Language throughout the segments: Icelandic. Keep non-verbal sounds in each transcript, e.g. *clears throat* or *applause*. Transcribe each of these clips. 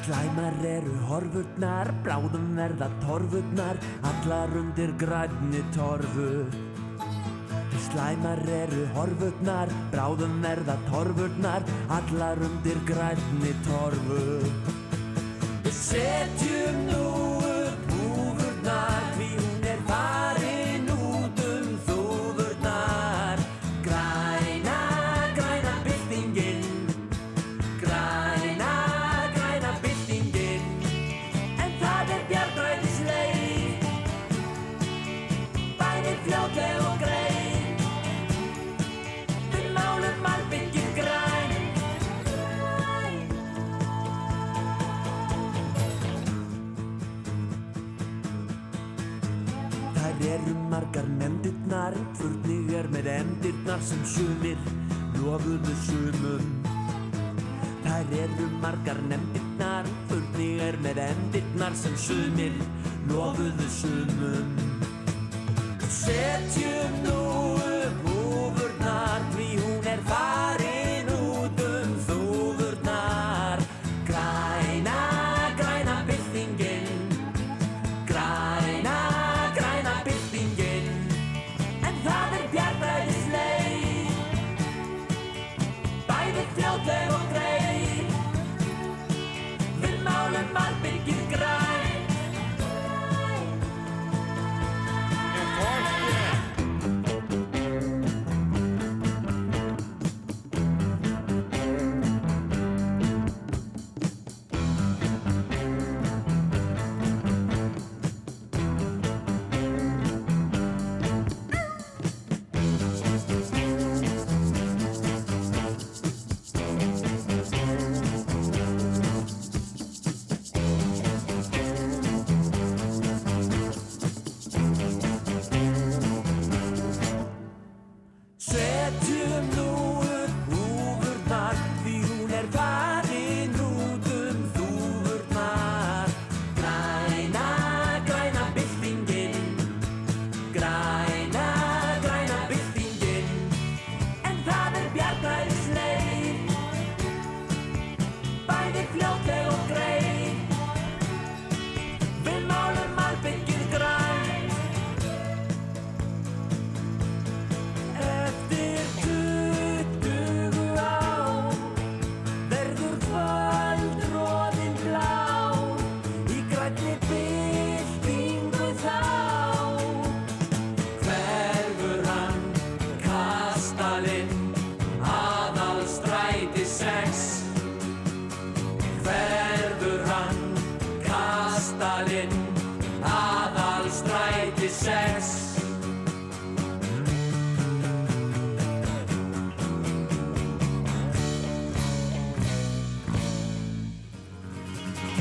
Slæmar eru horfurnar, bráðum verða torfurnar, allar undir grænni torfu. Slæmar eru horfurnar, bráðum verða torfurnar, allar undir grænni torfu. Við setjum nú er með endirnar sem sumir lofuðu sumum. Þær eru margar nefndirnar, furnig er með endirnar sem sumir lofuðu sumum. Setjum nú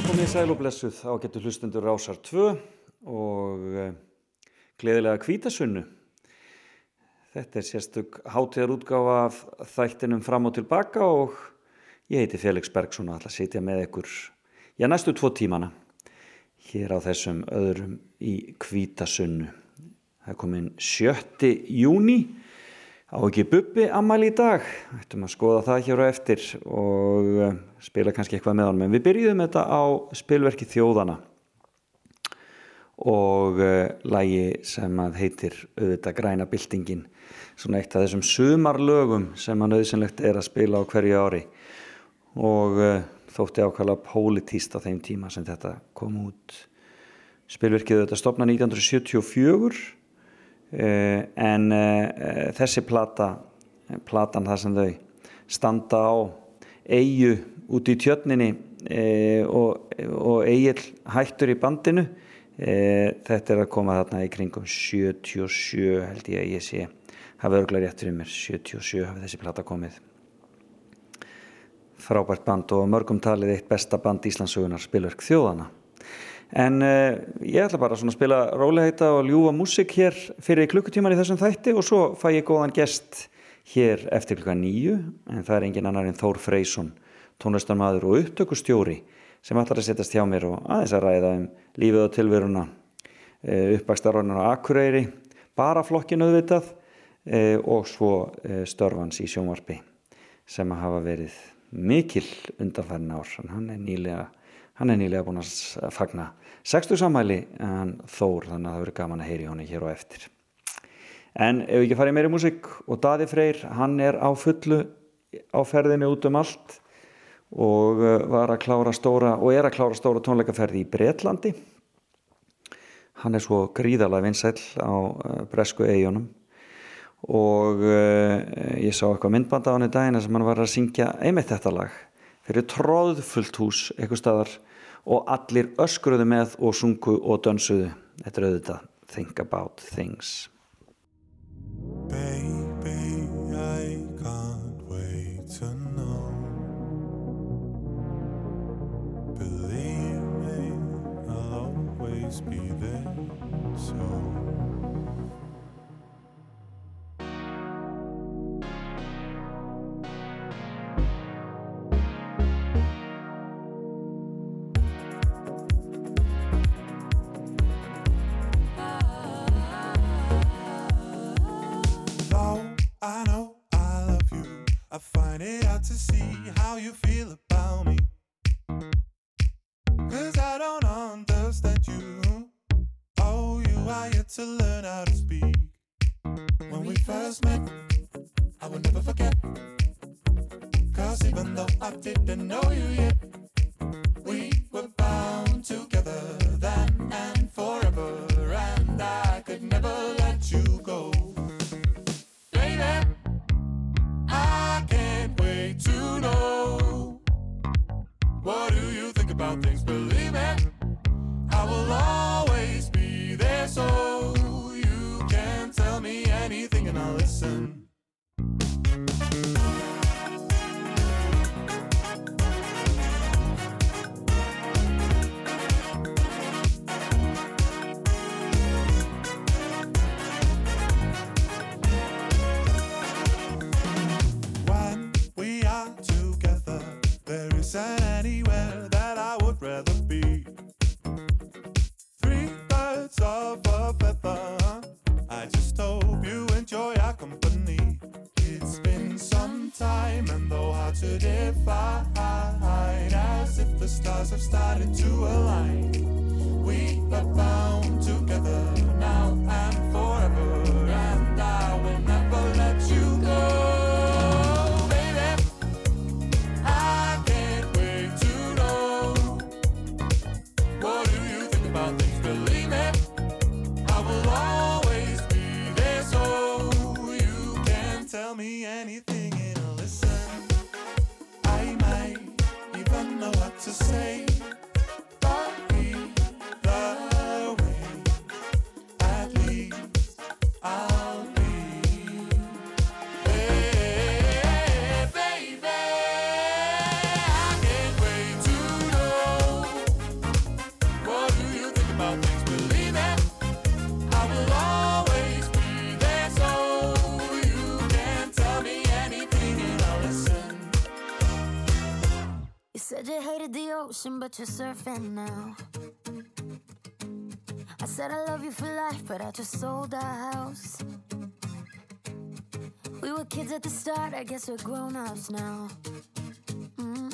Komið sæl og blessuð á getur hlustundur Rásar 2 og uh, gleðilega kvítasunnu. Þetta er sérstök hátíðar útgáfa af þættinum fram og tilbaka og ég heiti Felix Bergsson og ætla að sitja með ykkur já, næstu tvo tímana hér á þessum öðrum í kvítasunnu. Það er komin 7. júni á ekki bubbi ammæli í dag? Ættum að skoða það hér á eftir og uh, spila kannski eitthvað með honum. En við byrjuðum þetta á spilverki þjóðana og uh, lægi sem að heitir auðvitað græna byltingin. Svona eitt af þessum sumarlögum sem að nöðsynlegt er að spila á hverju ári. Og uh, þótti ákvæmlega pólitíst á þeim tíma sem þetta kom út. Spilverkið þetta stopna 1974 Uh, en uh, þessi plata platan þar sem þau standa á eigu út í tjötninni uh, og, og eigil hættur í bandinu þetta er að koma þarna í kringum 77 held ég að ég sé hafa örglar rétt fyrir mér 77 hafi þessi plata komið. Frábært band og mörgum talið eitt besta band Íslandsugunar spilverk þjóðana En uh, ég ætla bara að spila róleheita og ljúa músik hér fyrir klukkutíman í þessum þætti og svo fæ ég góðan gest hér eftir klukka nýju en það er engin annar en Þór Freysson, tónlistarmadur og upptökustjóri sem ætlar að setjast hjá mér og aðeins að ræða um lífið og tilveruna, uh, uppbakstarvarnar á Akureyri, bara flokkin auðvitað uh, og svo störfans í sjónvarpi sem að hafa verið mikil undanfærin ár, hann er nýlega hann er nýlega búin að fagna 60 samhæli en þór þannig að það verður gaman að heyri honi hér og eftir. En ef við ekki farið meiri músík og Daði Freyr hann er á fullu á ferðinu út um allt og uh, var að klára stóra og er að klára stóra tónleikaferði í Breitlandi hann er svo gríðalega vinsæl á uh, Bresku eigunum og uh, ég sá eitthvað myndband á hann í dagina sem hann var að syngja einmitt þetta lag. Fyrir tróðfullt hús eitthvað staðar og allir öskruðu með og sungu og dönsuðu. Þetta er auðvitað Think About Things. Baby, I can't wait to know. Believe me, I'll always be there see how you feel about me. Cause I don't understand you. Oh, you are yet to learn how to speak. When we first met, I will never forget. Cause even though I didn't know you yet. But you're surfing now. I said I love you for life, but I just sold our house. We were kids at the start, I guess we're grown ups now. Mm.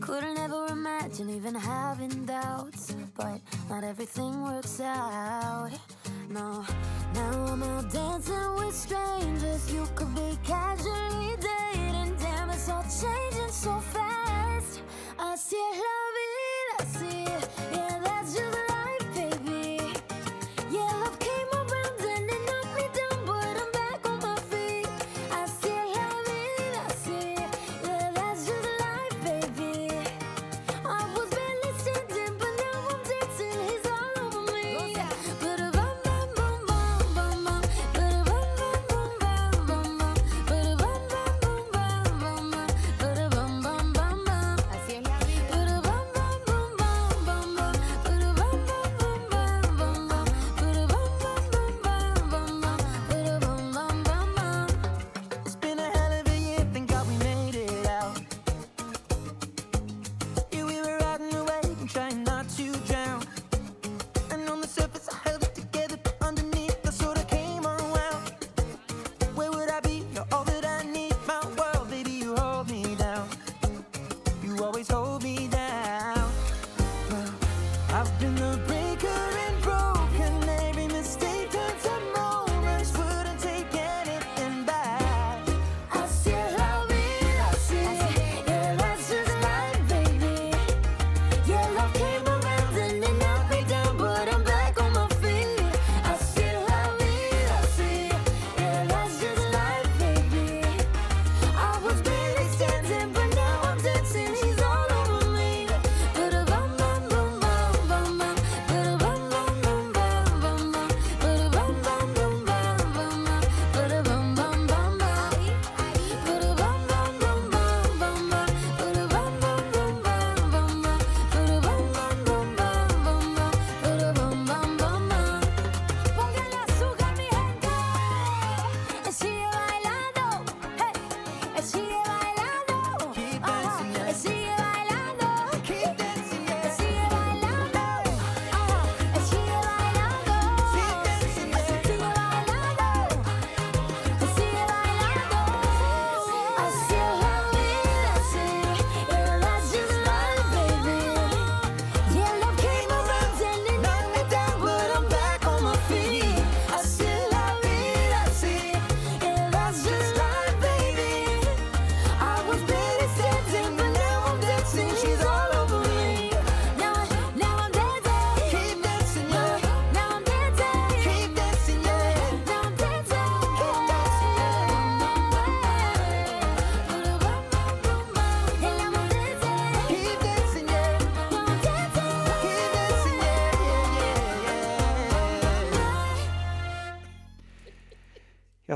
Couldn't ever imagine even having doubts, but not everything works out. No, now I'm out dancing with strangers. You could be casually dating, damn, it's all changing so fast. Así es la vida,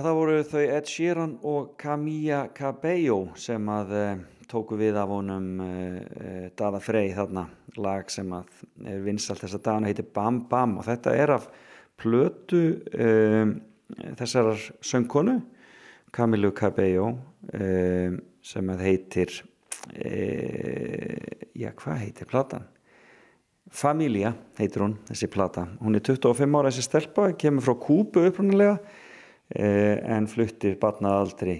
það voru þau Ed Sheeran og Camilla Cabello sem að uh, tóku við af honum uh, Dada Frey þarna, lag sem að er vinsalt þess að dana heitir Bam Bam og þetta er af plötu uh, þessar söngkonu Camilla Cabello sem að heitir já, hvað heitir platan? Familia heitir hún, þessi plata. Hún er 25 ára þessi stelpa, kemur frá Kúbu upprannulega Eh, en fluttir barnaaldri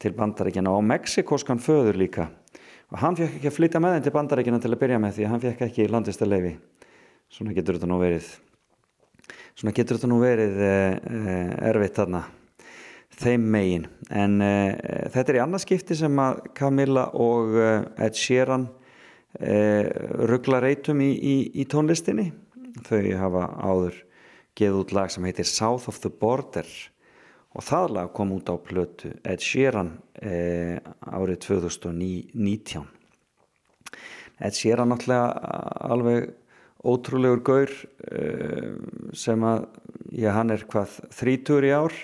til bandaríkjana og meksikoskan föður líka. Og hann fekk ekki að flytja með henn til bandaríkjana til að byrja með því að hann fekk ekki landistarleifi svona getur þetta nú verið. Svona getur þetta nú verið eh, erfitt þarna þeim megin. En eh, þetta er í annarskipti sem að Camilla og eh, Ed Sheeran eh, ruggla reytum í, í, í tónlistinni. Þau hafa áður geð út lag sem heitir South of the Border og það lag kom út á plötu Ed Sheeran eh, árið 2019 Ed Sheeran náttúrulega alveg ótrúlegur gaur eh, sem að já, hann er hvað þrítur í ár?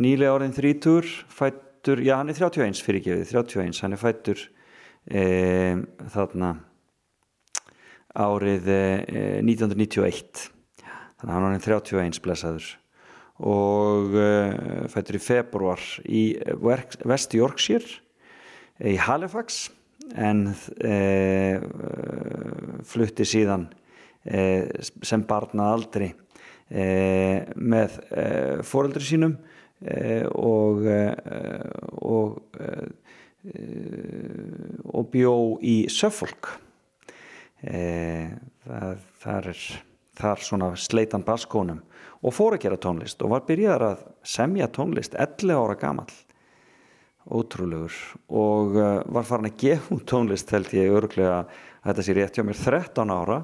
Nýlega árin þrítur fættur, já hann er 31 fyrirgefið 31, hann er fættur eh, þarna árið 1991 þannig að hann er 31 blessaður og uh, fættur í februar í West Yorkshire í Halifax en uh, flutti síðan uh, sem barna aldri með fóreldri sínum og og og bjó í Suffolk. Það, þar er þar svona sleitan baskónum og fór að gera tónlist og var byrjaðar að semja tónlist 11 ára gamal ótrúlegur. Og uh, var farin að gefa tónlist held ég örglega að þetta sé rétt hjá mér 13 ára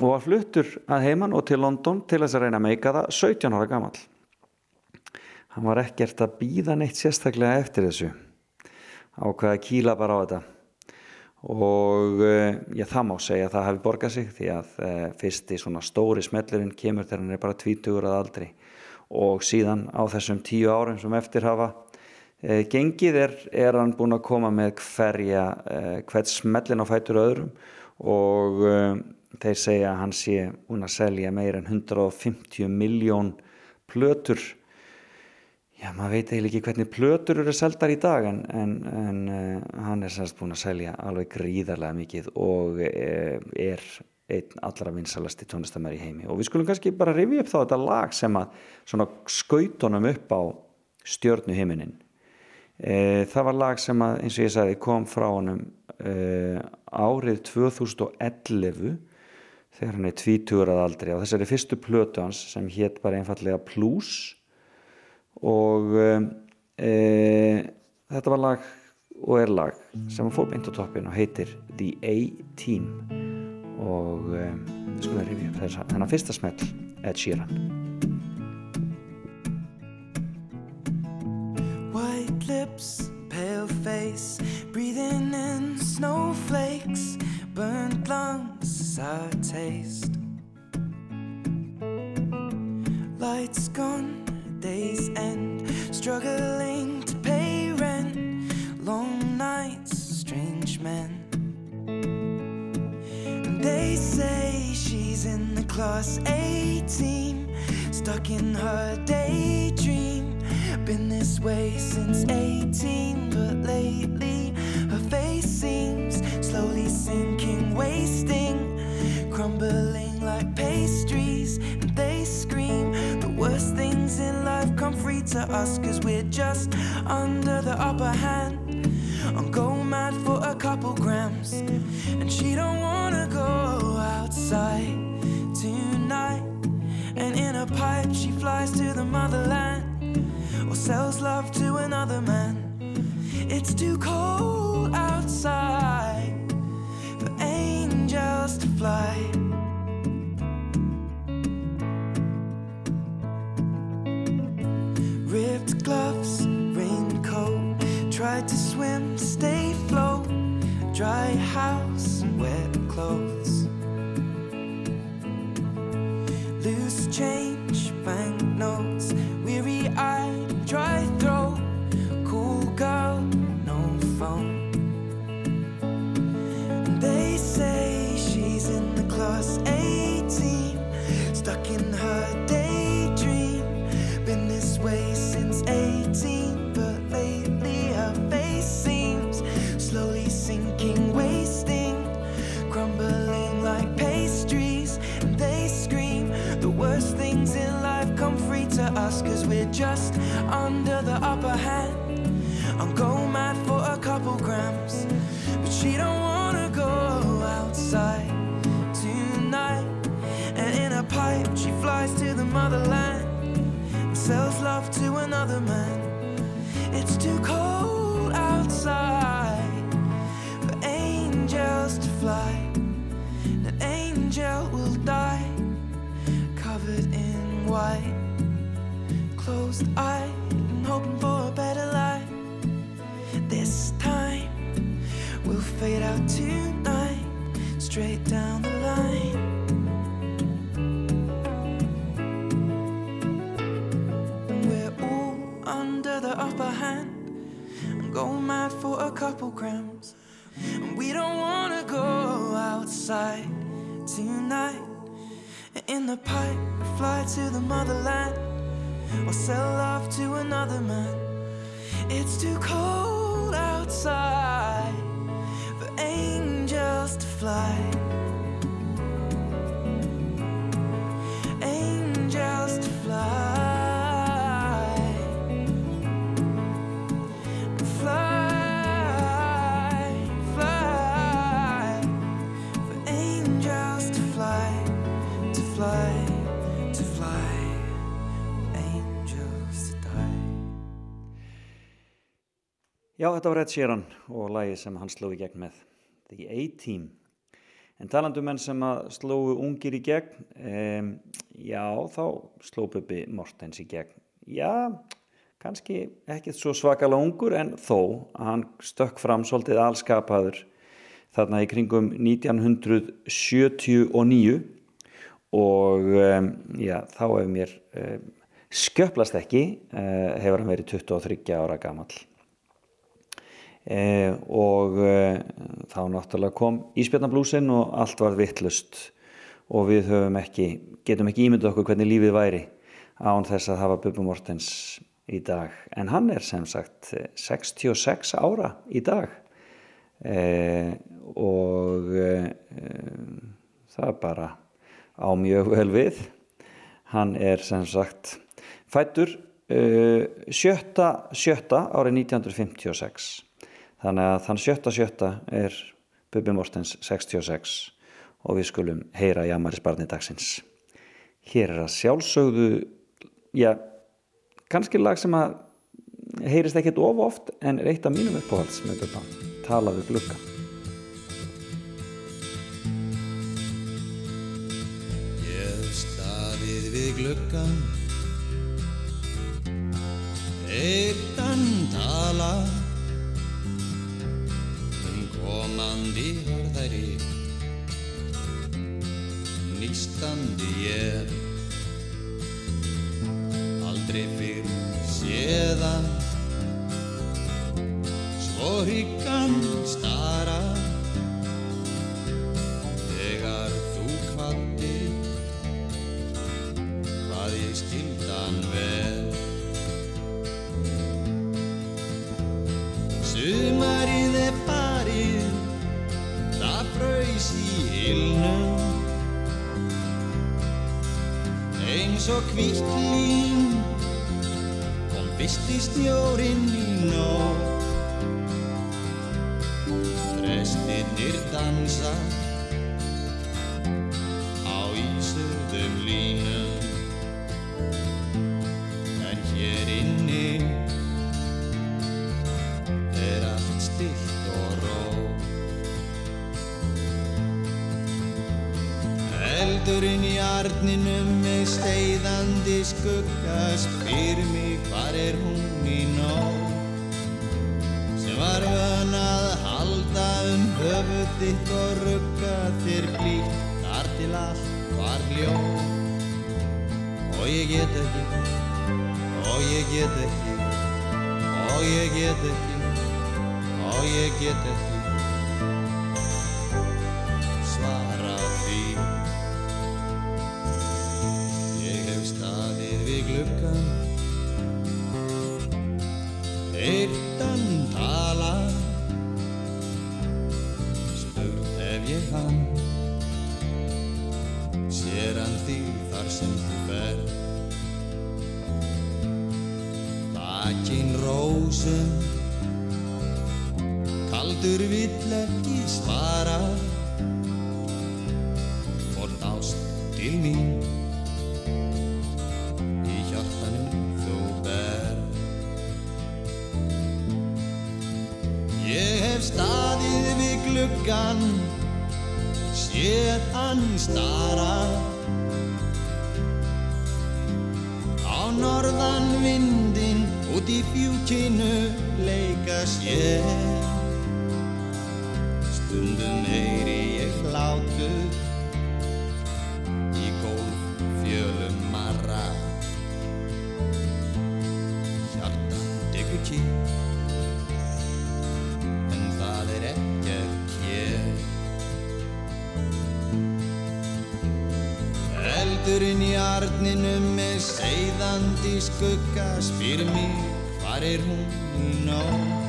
og var fluttur að heiman og til London til þess að reyna að meika það 17 ára gamal hann var ekkert að býða neitt sérstaklega eftir þessu. Ákveða að kýla bara á þetta og eh, já, það má segja að það hefði borgað sig því að e, fyrsti svona stóri smellurinn kemur þegar hann er bara tvítugur að aldri. Og síðan á þessum tíu árum sem eftir hafa e, gengið er, er hann búin að koma með hverja, hvert smellin á fætur öðrum. Og þeir segja að hann sé búin að selja meir en 150 miljón plötur Já, maður veit eiginlega ekki hvernig plötur eru seldar í dag en, en, en uh, hann er semst búin að selja alveg gríðarlega mikið og uh, er einn allra vinsalasti tónlistamæri í heimi. Og við skulum kannski bara rifja upp þá þetta lag sem að svona skautunum upp á stjörnu heiminin uh, það var lag sem að eins og ég sagði kom frá honum árið 2011 þegar hann er tvítugur að aldri. Og þessari fyrstu plötu hans sem hétt bara einfallega Plus og e, þetta var lag og er lag sem fór beint á toppin og heitir The A-Team. Og e, við skulum að rifja upp þess að þennan fyrsta smell Ed Sheeran. White lips, pale face Breathing in snowflakes Burnt lungs, sour taste. Lights gone day's end, struggling to pay rent, long nights, strange men. And they say she's in the class A team, stuck in her daydream. Been this way since 18, but lately her face seems slowly sinking, wasting, crumbling like pastries. Things in life come free to us, cause we're just under the upper hand. I'm go mad for a couple grams, and she don't wanna go outside tonight. And in a pipe, she flies to the motherland or sells love to another man. It's too cold outside for angels to fly. Dry house, just under the upper hand. I'm go mad for a couple grams, but she don't wanna go outside tonight. And in a pipe, she flies to the motherland and sells love to another man. It's too cold outside for angels to fly. An angel will die covered in white, closed eyed and hoping for a better life. This time we'll fade out tonight, straight down the line. We're all under the upper hand and go mad for a couple grams. And we don't wanna go outside tonight. In the pipe, fly to the motherland or sell love to another man. It's too cold outside for angels to fly. Angels to fly. Já, þetta var Ed Sheeran og lagi sem hann sló í gegn með The A-Team. En talandu menn sem að slóu ungir í gegn, um, já, þá sló Bubi Mortens í gegn. Já, kannski ekkert svo svakalega ungur en þó að hann stökk fram svolítið allskapaður þarna í kringum 1979 og um, já, þá hefur mér um, skjöplast ekki, uh, hefur hann verið 23 ára gamall. Eh, og eh, þá náttúrulega kom Ísbjarnablúsin og allt var vittlust og við höfum ekki, getum ekki ímyndið okkur hvernig lífið væri án þess að hafa Bubba Mortens í dag. En hann er sem sagt eh, 66 ára í dag. Eh, og eh, það bara á mjög vel við. Hann er sem sagt fættur uh, sjötta, sjötta árið 1956 þannig að þann sjötta sjötta er Bubi Mortens 66 og við skulum heyra Jamaris barni dagsins. Hér er að sjálfsögðu já, kannski lag sem að heyrist ekkert of oft en er eitt af mínum uppáhalds með Bubba tala við glugga. Ég staðið við gluggan Eittan tala harðæri Nýstandi ég. Aldrei fyrr séðan Svo hyggan stara hvítt lín kom fyrsti snjórinn í nótt. Þrestirnir dansa get ekki og ég get ekki og ég get ekki en heyri ég hlátur í gólf fjölum marra Hjarta diggur kýr en það er ekkert hér Eldurinn í arninum með seiðandi skugga spyr mér hvar er hún nú?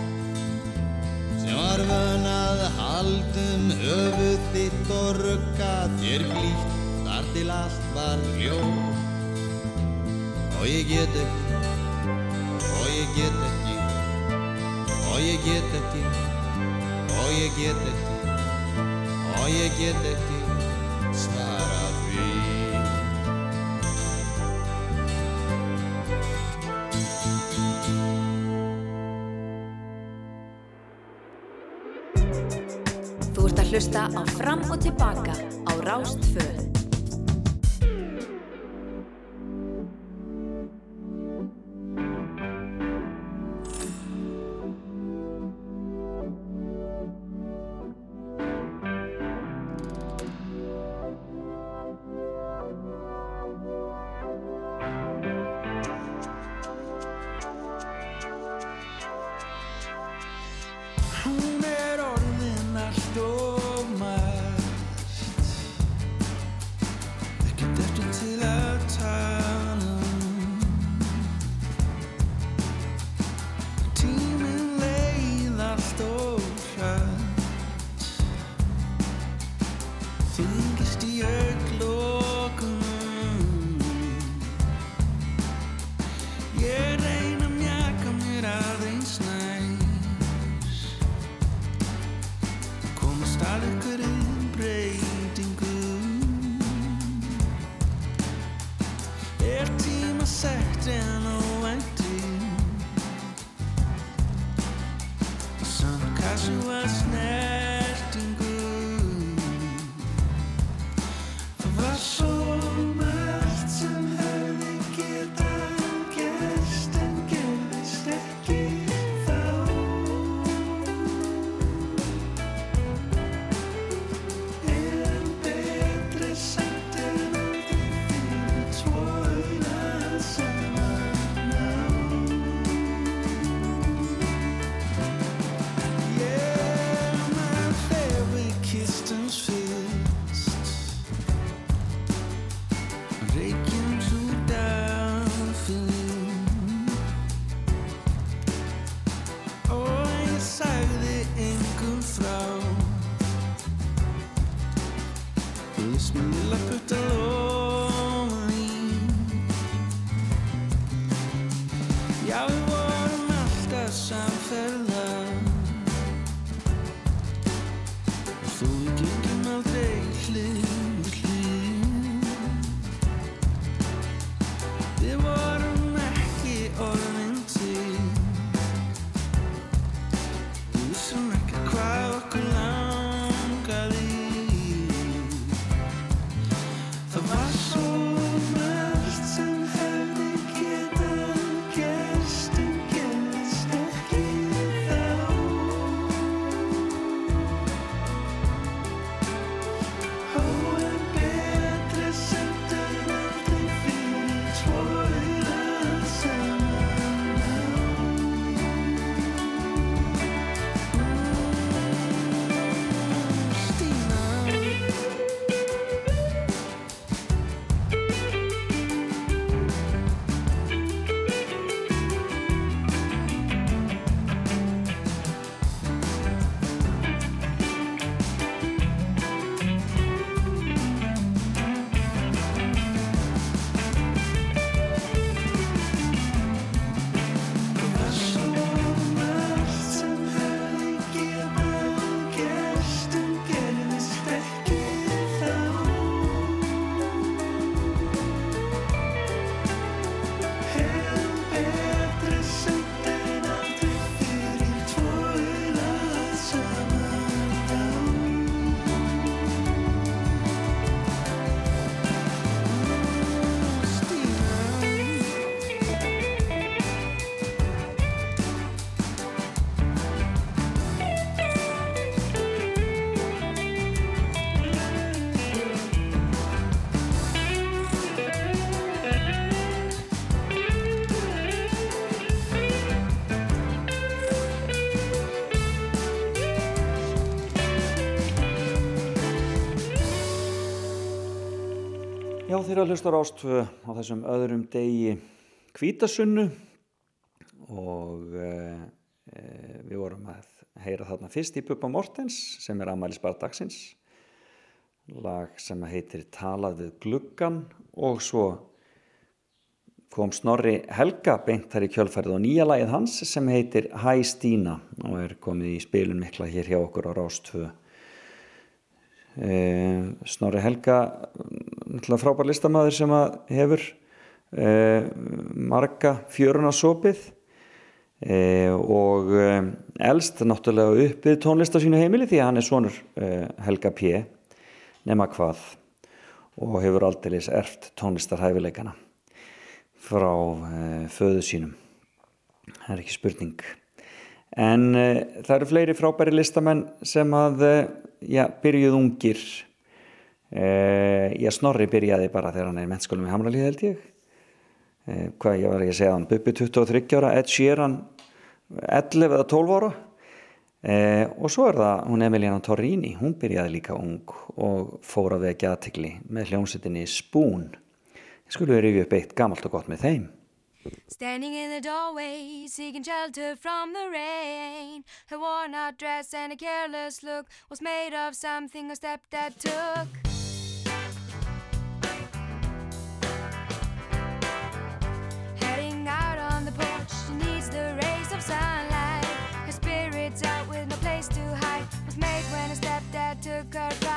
Haldum höfuð þitt og rugga þér blíkt Þar til allt var hljó Og ég get ekki Og ég get ekki Og ég get ekki Og ég get ekki Og ég get ekki. á fram og tilbaka á Rástföð. Já, þeirra hlustar ástöðu á þessum öðrum degi kvítasunnu og e, e, við vorum að heyra þarna fyrst í Bubba Mortens sem er Amalis Bardagsins lag sem heitir Talað við gluggan og svo kom Snorri Helga beint þar í kjölfærið og nýja lagið hans sem heitir Hæ Stína og er komið í spilun mikla hér hjá okkur á Rástvö eh, Snorri Helga frábær listamæður sem hefur eh, marga fjörunasopið eh, og eh, elst náttúrulega uppið tónlist á sínu heimili því að hann er svonur eh, Helga P. nema hvað. Og hefur aldeilis erft tónlistarhæfileikana frá eh, föðu sínum. Það er ekki spurning. En það eru fleiri frábæri listamenn sem að já, byrjuð ungir. Uh, ég snorri byrjaði bara þegar hann er mennskólum í Hamralíð held ég. Uh, hvað ég var ekki að segja hann Bubi 23 ára, Ed Sheeran 11 eða 12 ára. Uh, og svo er það hún Emiliana Torrini, hún byrjaði líka ung og fór að vekja aðtikli með hljómsettinni Spoon. Skulum við rifja upp eitt gamalt og gott með þeim Standing in the doorway, seeking shelter from the rain. Her worn out dress and a careless look was made of something her stepdad took. Heading out on the porch, she needs the rays of sunlight. Her spirit's out with no place to hide. Was made when her stepdad took her ride.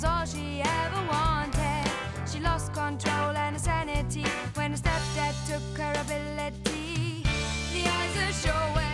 Was all she ever wanted. She lost control and her sanity when her stepdad took her ability. The eyes are showing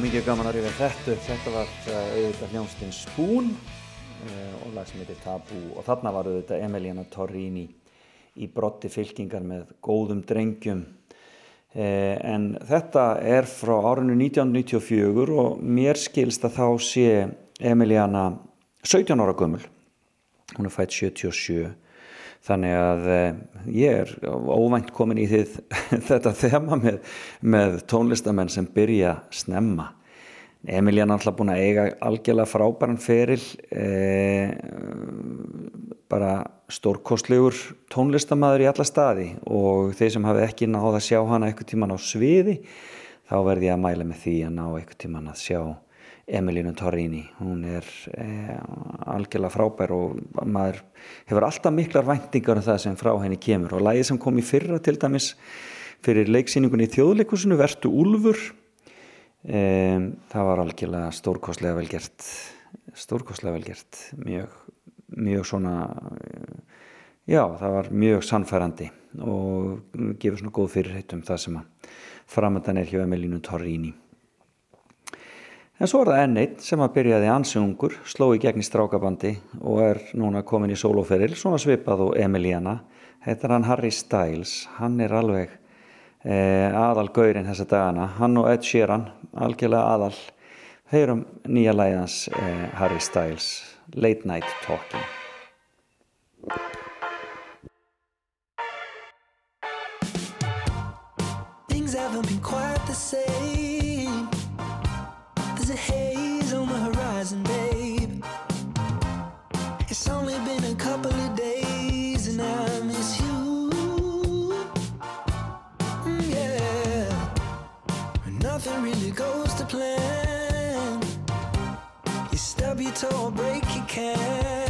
mikið gaman að rifja þetta upp. Þetta var uh, auðvitað hljómsdinn Spoon uh, og lag sem heitir Tabú og þarna var auðvitað Emiliana Torrini í brotti fylkingar með góðum drengjum. Uh, en þetta er frá árinu 1994 og mér skilst að þá sé Emiliana 17 ára gömul. Hún er fætt 77. Þannig að eh, ég er óvænt komin í þið, *laughs* þetta þema með, með tónlistamenn sem byrja snemma. Emilja er alltaf búin að eiga algjörlega frábæran feril, eh, bara stórkostlegur tónlistamæður í alla staði og þeir sem hafi ekki náð að sjá hana eitthvað tíman á sviði, þá verði ég að mæla með því að ná eitthvað tíman að sjá Emilínu Torrini. Hún er eh, algjörlega frábær og maður hefur alltaf miklar væntingar um það sem frá henni kemur. Og lægið sem kom í fyrra til dæmis fyrir leiksýningunni í þjóðleikusinu Vertu Úlfur eh, það var algjörlega stórkoslega velgert stórkoslega velgert mjög, mjög svona já það var mjög sannfærandi og gefur svona góð fyrirheit um það sem að framöndan er hjá Emilínu Torrini En svo er það enn eitt sem að byrjaði ansi ungur, sló í gegn í strákabandi og er núna komin í soloferil, svona svipað og Emiliana. Þetta er hann Harry Styles, hann er alveg eh, aðal gaurinn þessa dagana. Hann og Ed Sheeran, algjörlega aðal. Heyrum nýja læðans eh, Harry Styles, Late Night Talking. Plan. You stub your toe or break your camera.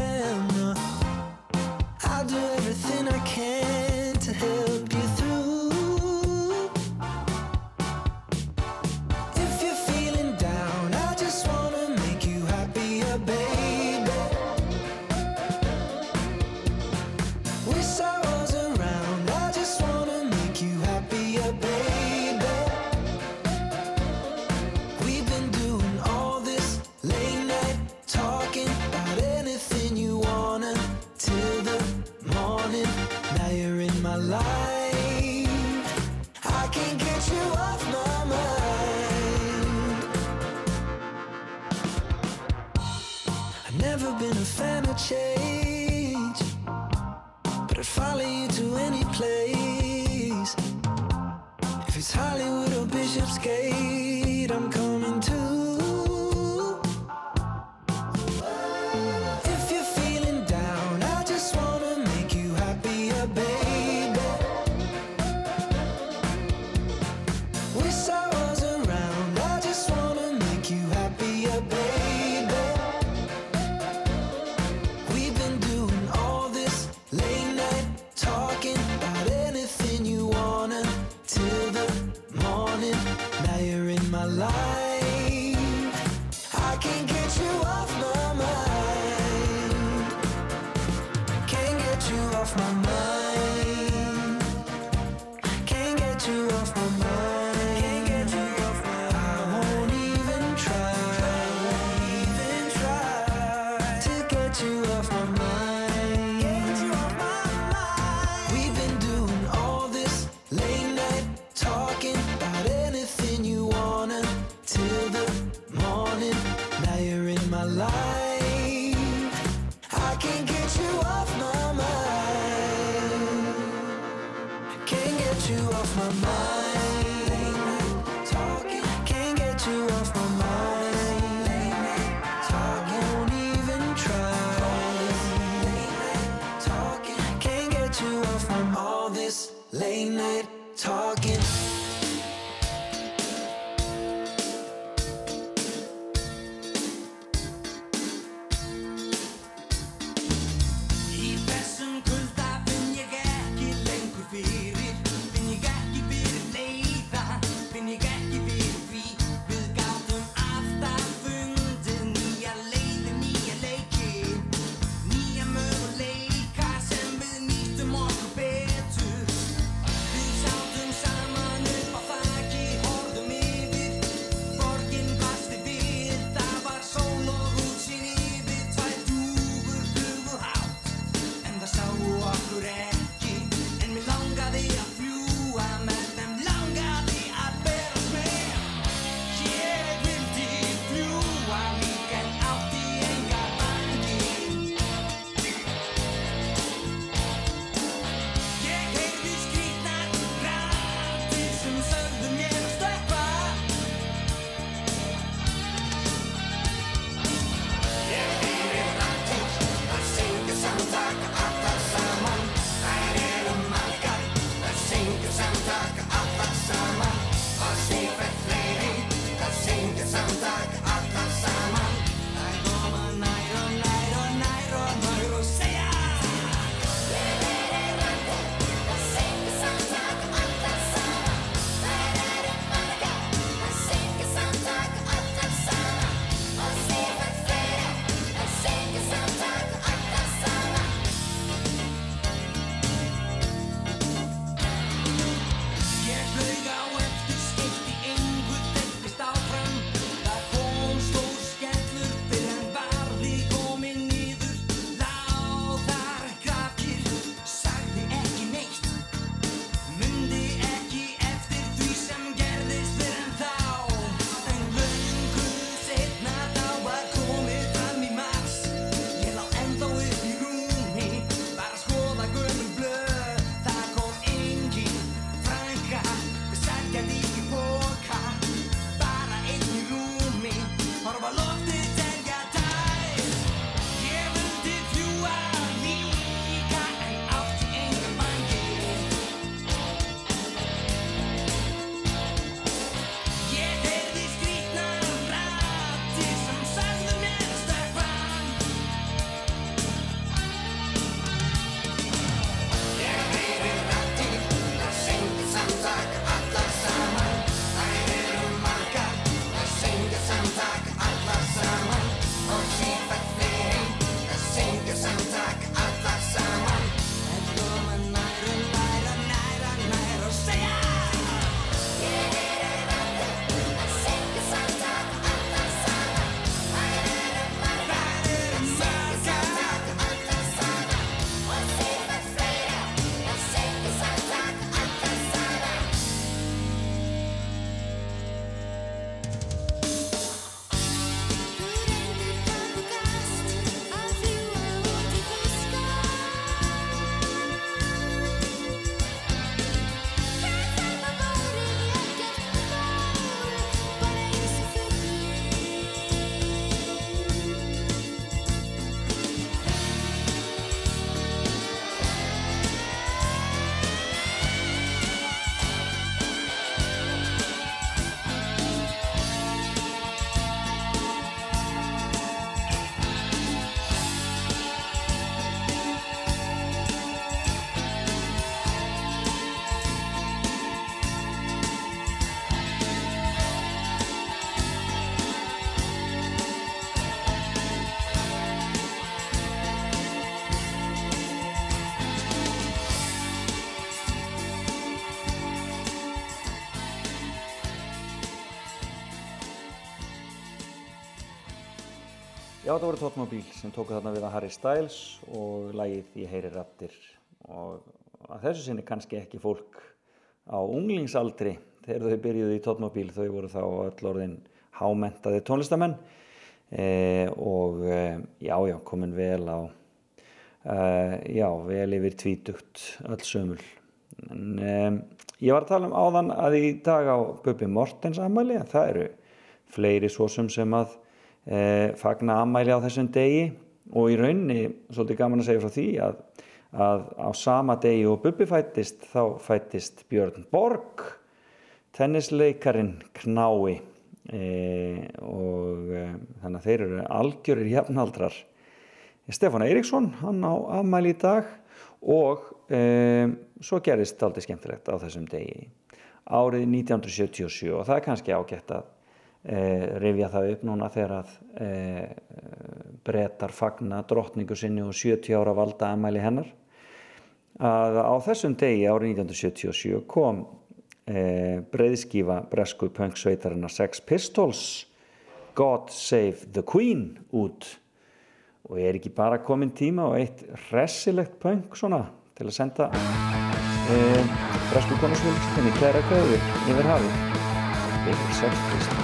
escape. Já, þetta voru Tóttmóbíl sem tóku þarna við að Harry Styles og lagið Ég heyri rattir og að þessu sinni kannski ekki fólk á unglingsaldri þegar þau byrjuði í Tóttmóbíl þau voru þá öll orðin hámentaði tónlistamenn. E, og e, já, já, komin vel á e, já, vel yfir tvítugt öll sömul. En e, ég var að tala um áðan að í dag á Bubi Mortens ammæli að það eru fleiri svo sem sem að e, fagna ammæli á þessum degi og í raunni, svolítið gaman að segja frá því að, að á sama degi og Bubbi fættist þá fættist Björn Borg tennisleikarin Knái. E, og e, þannig að þeir eru algjörir jafnaldrar. Stefán Eiríksson, hann á ammæli í dag og e, svo gerist aldrei skemmtilegt á þessum degi árið 1977 og það er kannski ágætt að eh, rifja það upp núna þegar að eh, brettar fagna drottningu sinni og 70 ára valda amæli hennar að á þessum degi árið 1977 kom eh, breyðskífa bresku punksveitarinnar Sex Pistols God Save the Queen út. Og ég er ekki bara komin tíma og eitt hressilegt punk svona til að senda eh, bresku konusvöldinni kæra kveðu yfir hafið. Yfir Sex Pistols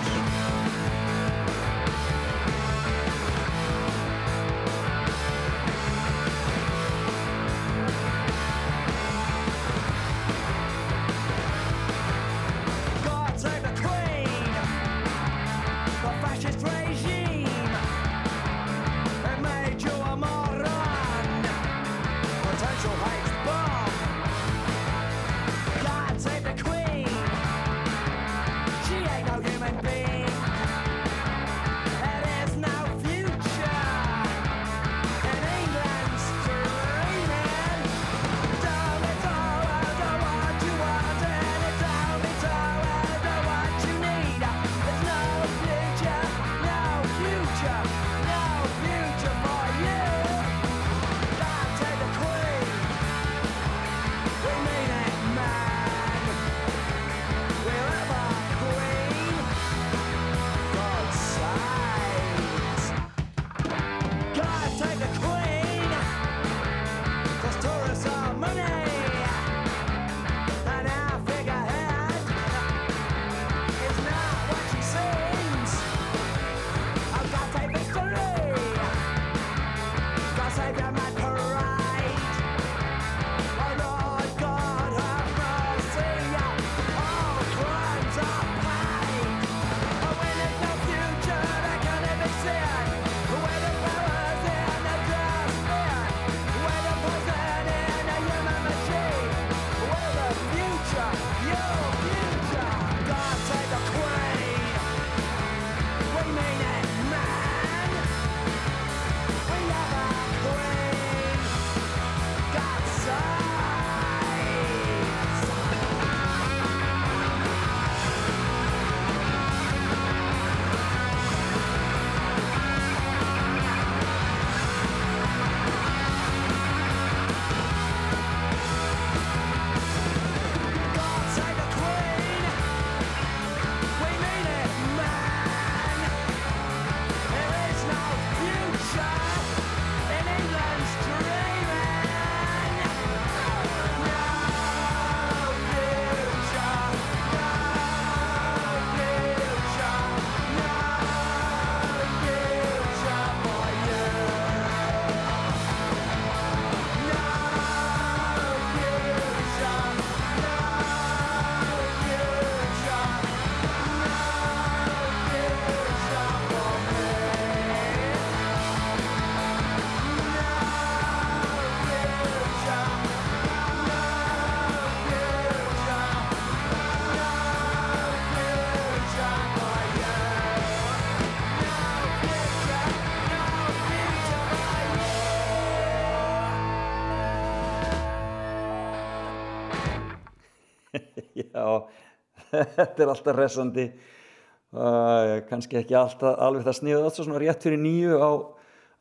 þetta er alltaf resandi uh, kannski ekki alltaf, alveg það sniðuð allt svo svona rétt fyrir nýju á,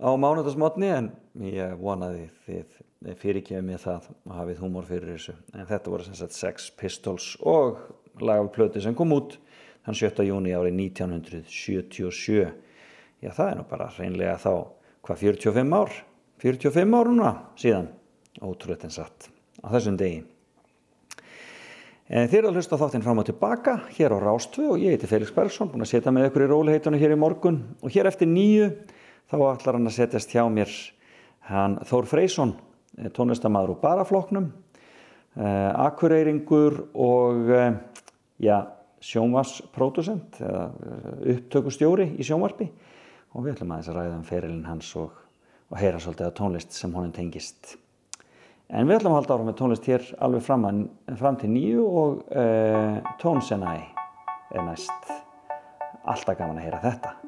á mánutasmotni en ég vonaði þið fyrirkjöfið mér það að hafið humor fyrir þessu. En þetta voru sem sagt Sex Pistols og lagaflöti sem kom út þann 7. júni árið 1977 já það er nú bara reynlega þá hvað 45 ár? 45 ár núna síðan. Ótrúleitin satt á þessum degi. En þið eru að hlusta þáttinn fram og tilbaka hér á Rástvö og ég heiti Felix Bergson búin að setja með ykkur í róliheitunum hér í morgun. Og hér eftir nýju þá ætlar hann að setjast hjá mér. Hann Þór Freysson eh, tónlistamadur og barafloknum eh, akureyringur og eh, ja, sjónvarspródusent eða eh, upptökustjóri í sjónvarpi. Og við ætlum aðeins að ræða um ferilinn hans og, og heyra svolítið á tónlist sem honum tengist. En við ætlum að halda ára með tónlist hér alveg fram, að, fram til nýju og eh, uh, tónsenæ er næst. Alltaf gaman að heyra þetta.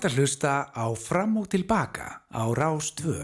ert að hlusta á Fram og Tilbaka á Rástvö.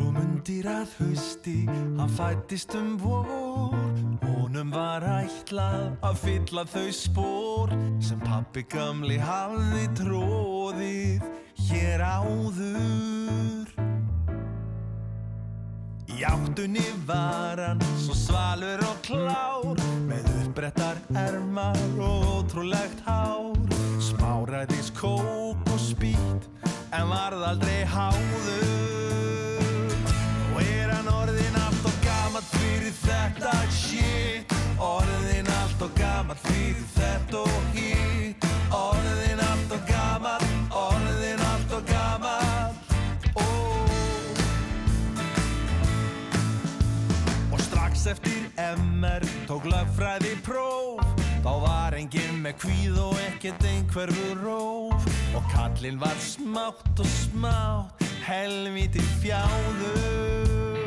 Undir að hausti, hann fættist um vor. Honum var ætlað að fylla þau spór sem pappi gamli hafði tróðið hér áður. Í áttunni var hann svo svalur og klár með uppbrettar ermar og ótrúlegt hár. Smáræðis kók og spýt en varð aldrei háður MR tók lögfræði próf. Þá var enginn með kvíð og ekkert einhverfu róf. Og kallinn var smátt og smátt helviti fjáður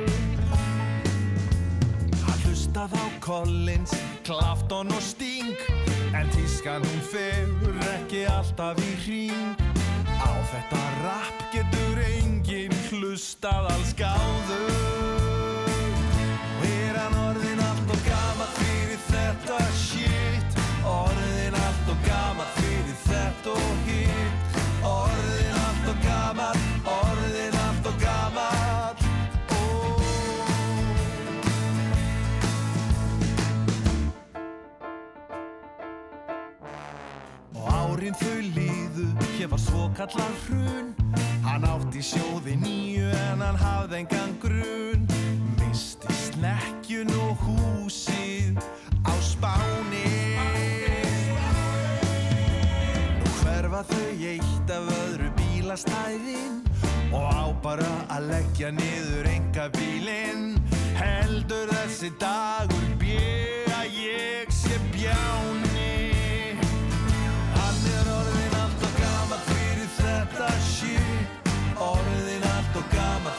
Hann hlustað á Collins, Clapton og Sting. En tískan hún fegur ekki alltaf í hring. Á þetta rap getur enginn hlustað alls gáður þetta shit. Orðin allt og gammal fyrir þetta og hitt. Orðin allt og gammal, orðin allt og gammal oh. Og árin þau líðu, hér var svo kallað hrun. Hann átti sjóði nýju en hann hafði engan grun. Misti snekkjun og húsið á spáni. Nú hverfa þau eitt af öðru bílastæðin Og á bara að leggja niður enga bílinn. Heldur þessi dagur bjö að ég sé bjáni. Hann er orðin allt og gammal fyrir þetta shit. Orðin allt og gammal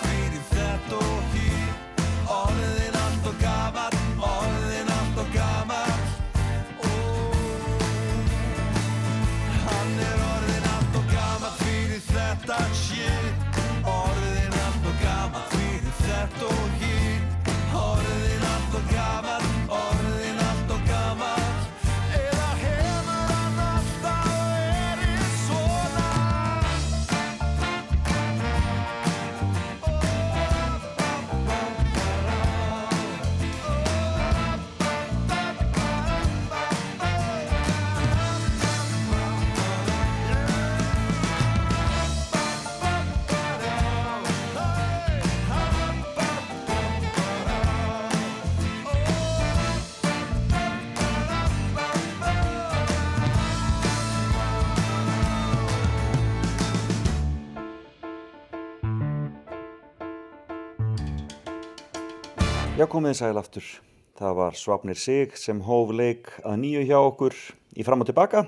Já, komið sæl aftur. Það var Svapnir Sig sem hóf leik að nýju hjá okkur í fram og tilbaka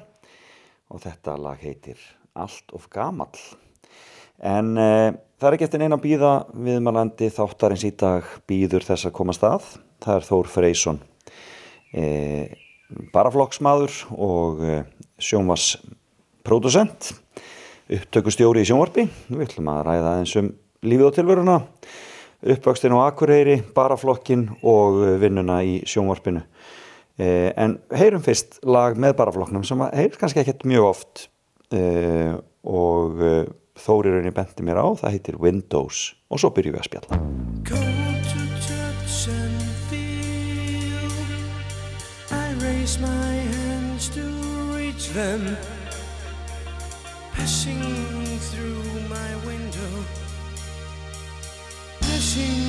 og þetta lag heitir Allt of Gamall. En e, það er ekki eftir neina að býða viðmalandi þáttarins í dag býður þess að koma stað. Það er Þór Freysson, e, baraflokksmaður og e, sjónvasprodusent, upptökustjóri í sjónvarpi. Við ætlum að ræða eins um lífið og tilveruna uppvöxtin á Akureyri, baraflokkin og vinnuna í sjónvarpinu. Eh, en heyrum fyrst lag með baraflokknum sem heyr kannski ekkert mjög oft eh, og eh, Þóri rauninni benti mér á, það heitir Windows og svo byrjum við að spjalla. Go to touch and feel. I raise my hands to reach them. Passing Passing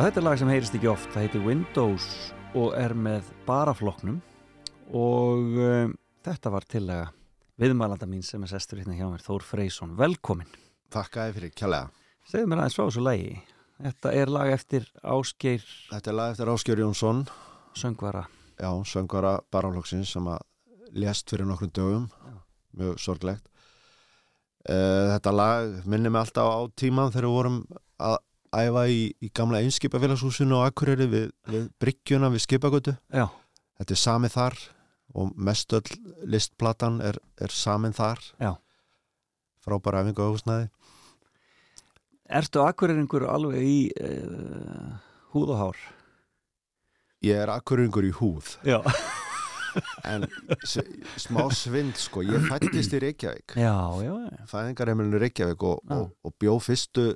Já, þetta er lag sem heyrist ekki oft, það heitir Windows og er með barafloknum og um, þetta var tillega viðmælanda mín sem er sestur hérna hjá mér, Þór Freysson, velkomin. Takk að þið fyrir kjærlega. Segðu mér aðeins frá þessu lagi. Þetta er lag eftir Ásgeir Þetta er lag eftir Ásgeir Jónsson, söngvara. já, söngvara baraflokksins sem að lést fyrir nokkrum dögum, mjög sorglegt. Uh, þetta lag minnir mig alltaf á tíman þegar við vorum að æfa í, í gamla einskipafélagshúsinu á Akureyri við, við bryggjuna við skipagötu. Já. Þetta er samið þar og mestöll listplatan er, er samið þar. Já. Frábæra æfingu á húsnæði. Ertu akkureringur alveg í uh, húð og hár? Ég er akkuryngur í húð. Já. en smá svind sko, ég fættist í Reykjavík fæðingarheimilinu Reykjavík og, og, og bjó fyrstu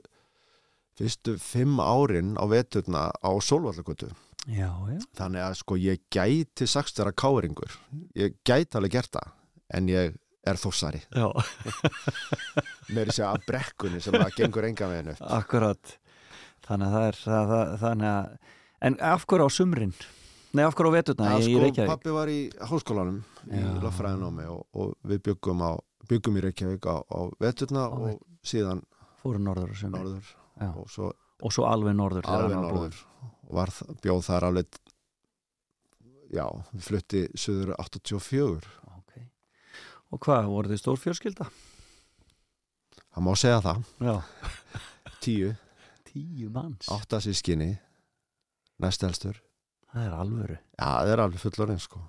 fyrstu fimm árin á veturna á já. þannig að sko ég gæti sagst vera káringur ég gæti alveg gert það en ég er mér er sér að brekkunni sem að gengur enga með hennu Akkurat. Þannig að það er, það, það, þannig að, en af hverju á sumrin? Nei, af hverju á veturna í sko, pappi var í háskólanum í Já. löffræðinámi og, og við byggum, á, byggum í Reykjavík á, á veturna og síðan Fóru norður og sumrin. norður. Og svo, Og svo alveg norður alveg norður. Var, bjóð þar alveg já, við flutti söður 84 Og hvað, voru þið stór fjörskilda? það má segja það. *laughs* Tíu. Tíu manns. átta sískinni næst elstur. Það er alvöru. já, það er alveg fullorinn sko.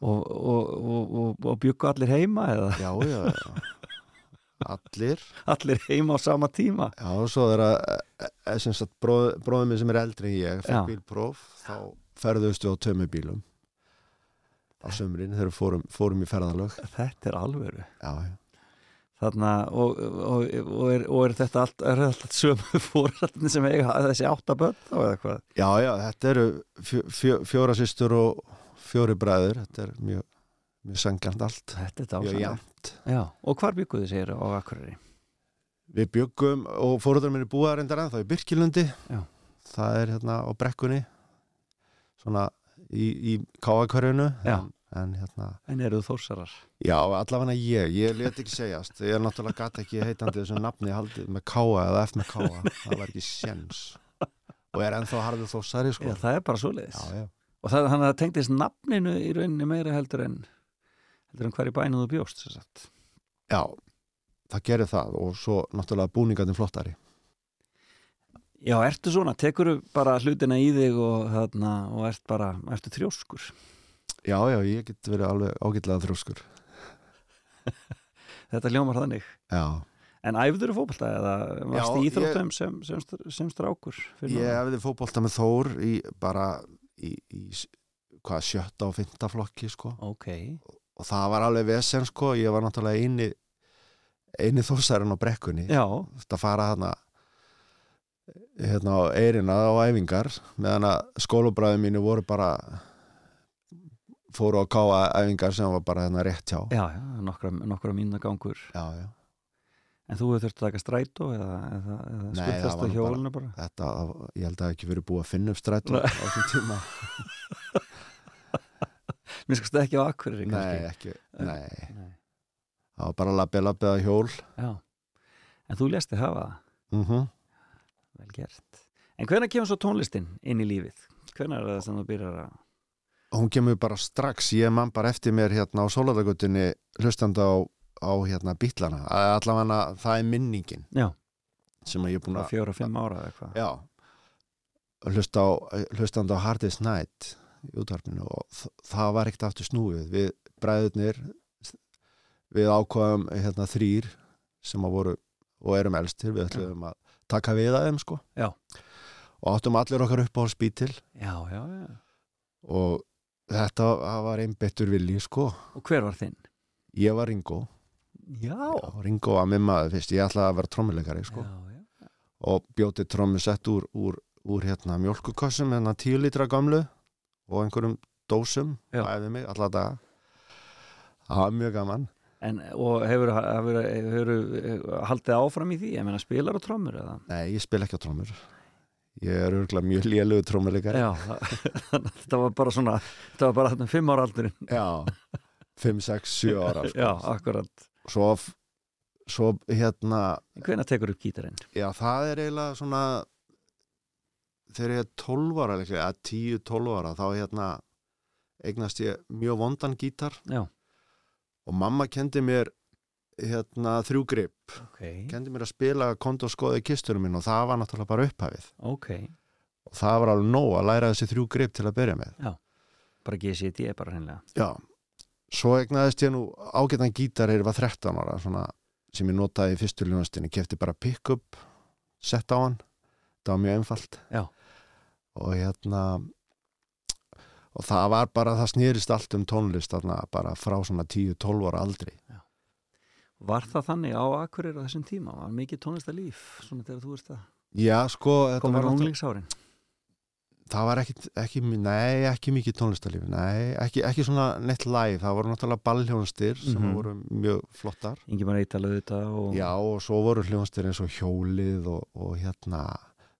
Og, og, og, og, og byggu allir heima eða? já, já, já. *laughs* allir Allir heima á sama tíma? já, og svo er að e, e, sem sagt, bróð, bróðið minn sem er eldri en ég fekk bílpróf, þá ferðustu á tömmu bílum á sömrin þegar fórum, fórum í ferðalög Þetta er alvöru. já, já Þarna, og, og, og, er, og er þetta allt, er allt sömu *laughs* fórhaldin sem eiga þessi áttaböld þá eða hvað? Já, já, þetta eru fjó, fjó, fjóra systur og fjóri bræður, þetta er mjög, mjög sangjant allt. Er og hvar bygguðu sér á Akureyri? Við byggum og fóröldar minni búa reyndar ennþá í Birkilundi, Já. það er hérna á brekkunni, svona í, í káakverjunu, Já. en, en hérna, En eru þú þórsarar? já, allavega ég, ég let ekki segjast, ég er náttúrulega gata ekki heitandi þessu nafni haldið með káa eða F með káa, það var ekki sjens. Og er ennþá harður þósari, sko. Já, það er bara svoleiðis. Já, já. Og það, þannig að það tengdist nafninu í rauninni meira heldur en heldur en hver í bænum þú bjóst sem sagt. Já, það gerir það og svo náttúrulega búningarnir flottari. Já, ertu svona, tekur bara hlutina í þig og, þarna, og ert bara, ertu þrjóskur Já, já, ég get verið alveg ágætlega þrjóskur. *laughs* Þetta hljómar þannig Já. En æfður fótbolta eða varst í íþróttum ég- sem, sem, sem strákur fyrir Ég hefði fótbolta með Þór í bara í, í hvað, sjötta og fynta flokki sko. Ok. Og það var alveg vesen sko, ég var náttúrulega eini eini þósarinn á brekkunni. Já. Þetta fara þarna hérna á eirina á æfingar meðan að skólubræði mínu voru bara fóru á káa æfingar sem var bara hérna rétt hjá. Já, já, nokkra, nokkra mínuna gangur Já, já. En þú hefur þurft að taka strætó eða, eða, eða skuldast á nú hjólinu bara, Þetta, ég held að það hafi ekki verið búið að finna upp strætó á þessum *laughs* tíma. Mér skast ekki á akkurir Nei, ekki, nei. Það var bara labbið, labbið að hjól. Já, en þú lesti hafa það Mhm. Vel gert En hvernig kemur svo tónlistin inn í lífið? Hvenær er það sem þú byrjar að hún kemur bara strax, ég man bara eftir mér hérna á sólardagutinni hlustandi á, á hérna bítlana allavega það er minningin Já. sem að ég er búin að fjóra, fimm ára eða eitthvað? já, hlusta á, hlustandi á Hardest Night í útvarpinu og það var ekkert aftur snúið. Við bræðurnir við ákvaðum hérna þrýr sem að voru og erum elstir, við ætlum að taka við að þeim sko. Já. og áttum allir okkar upp á spítil. Já, já, já. og þetta var einn betur vilji sko. Og hver var þinn? ég var Ringo. Já. Ringo var minn maður fyrst, ég ætlaði að vera trommuleikari sko. Og bjóti trommusett úr, úr, úr hérna mjölkukossum hérna tíu lítra gamlu og einhverjum dósum æfði mig alla daga það var mjög gaman En, og hefur, hefur, hefur, hefur haldið áfram í því? Ég meina, spilar og trommur eða? nei, ég spil ekki á trommur ég er örgulega mjög lélugu trommuleikari Já, þetta var bara svona, þetta var bara þarna fimm ára aldurinn. já 5, 6, 7 ára sko. Já, akkurat. svo, svo hérna Hvenær tekur upp gítarinn? Já, það er eiginlega svona þegar ég er 12 ára eða 10-12 ára þá hérna eignast ég mjög vondan gítar. Já. og mamma kendi mér hérna þrjú grip. Ok, kendi mér að spila kont og skoða í kistunum minn og það var náttúrulega bara upphafið. Ok. og það var alveg nóg að læra þessi þrjú grip til að byrja með. Bara GCD bara hreinlega. Já, svo egnaðist ég nú ágætan gítar er var 13 ára svona, sem ég notaði í fyrstu ljónastinni kefti bara pick-up sett á hann, það var mjög einfalt. Já. Og hérna og það var bara, það snýrist allt um tónlist þarna bara frá svona 10-12 ára aldri Var það þannig á Akureyri á þessum tíma? Var mikið tónlistarlíf? Svona þegar þú veist það? Já, sko Komur var unglingsárin? það var ekki, ekki, nei, ekki mikið tónlistarlíf nei, ekki, ekki svona neitt live það voru náttúrulega ballhjónstir sem Mhm. voru mjög flottar og... Já, og svo voru hljónstir eins og hjólið og, og hérna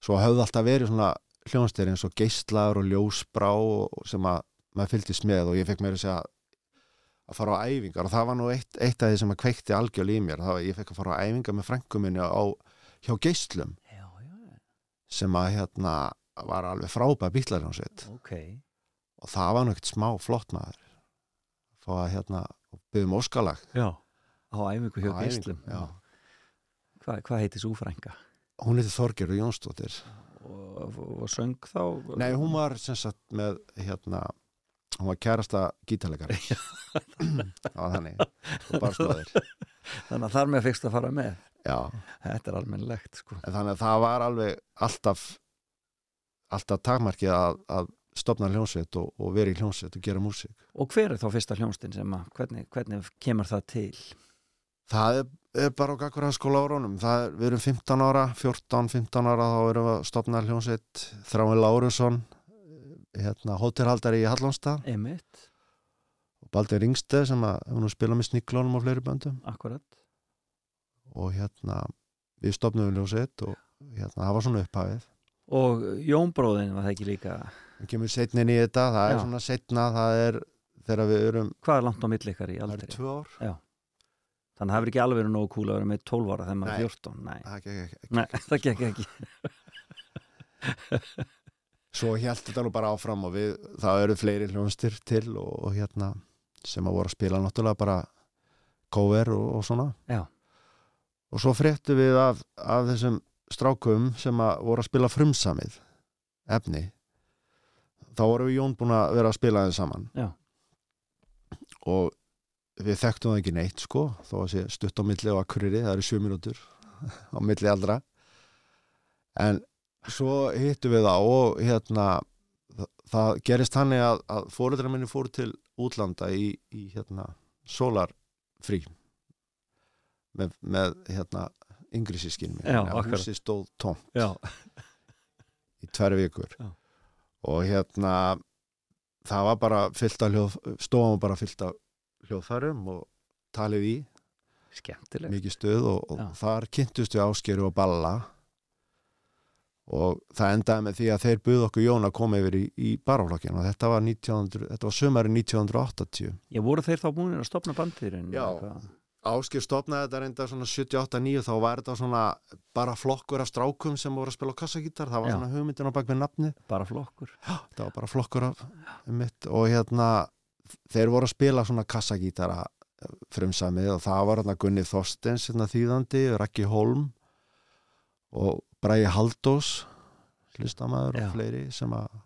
svo höfðu alltaf verið svona hljónstir eins og geistlar og ljósbrá og, sem að maður fylgdist með og ég fekk mér að segja að fara á æfingar og það var nú eitt, eitt af því sem að kveikti algjörl í mér það var ég fekk að fara á æfingar með frænguminni á hjá geistlum Já, já. sem að hérna var alveg frábæð bílarjónsitt Ok. og það var nú ekkert smá flott maður fá að hérna byggðum óskalag Já. Á æfingu hjá já. Hvað hva heitir svo frænga? hún heiti Þorgerður Jónsdóttir Og, og, og söng þá? Nei, hún var sem sagt með hérna, hún var kærasta gítarleikari það var þannig og bara stóðir Þannig að þar með fyrst að fara með. Já, Þetta er almennilegt, sko. en þannig að það var alveg alltaf alltaf takmarkið að, að stopna hljónsveit og, og vera í hljónsveit og gera músík Og hver er þá fyrsta hljónstin sem að, hvernig, hvernig kemur það til? Það er bara á gaggur skóla árunum það er, við erum 15 ára, 14-15 ára þá erum við að stopna hljónsveit Þráin Lárusson hérna, hótelhaldari í Hallonstað Emitt, og Baldur Ringsteð sem að nú spilað með sniklónum og fleiri böndum akkurat. og hérna við stopnum við ljósið og hérna það var svona upphafið Og Jón bróðin var það ekki líka, það kemur setnin í þetta, það er Já. svona setna það er þegar við erum hvað er langt á milli ykkar í það aldri? er tvö ár Já. Þannig að það hefur ekki alveg verið nógu kúl að vera með 12 ára þegar maður er 14. Nei, það gekk ekki. Nei *laughs* það gekk ekki. svo held þetta nú bara áfram og við, það eru fleiri hljónstir til og, og hérna sem að voru að spila náttúrulega bara cover og, og svona Já. og svo fréttu við af, af þessum strákum sem að voru að spila frumsamið efni þá voru við Jón búin að vera að spila þeim saman Já. og við þekktum það ekki neitt sko þó að sé stutt á milli og akkuriri það eru sjö mínútur *laughs* á milli aldra en svo hittum við það og hérna það, það gerist þannig að, að fóreldrar minni fóru til útlanda í, í hérna sólarfrí með, með hérna yngri sískin Já, akkurat. húsi stóð tómt Já. *laughs* í tverju vikur Já. og hérna það var bara fyllt af hljóð stofan var bara fyllt af hljóðfærum og talið í Skemmtilegt. mikið stuð og, og þar kynntust við áskeru og balla og það endaði með því að þeir buð okkur Jón að koma yfir í, í baraflokkin og þetta var 1900, þetta var sömari 1980 Ég voru þeir þá búinir að stopna bandirinn? Já. Áskir stopnaði þetta reynda svona 78-9 þá var þetta svona bara flokkur af strákum sem voru að spila kassagítar það var Já. svona hugmyndin á bak við nafni bara flokkur Já, *gasps* það var bara flokkur af mitt og hérna þeir voru að spila svona kassagítara frumsamið og það var Gunni Þorstens hérna þýðandi, Raki Holm og Bræði Haldós hlustamæður og fleiri sem að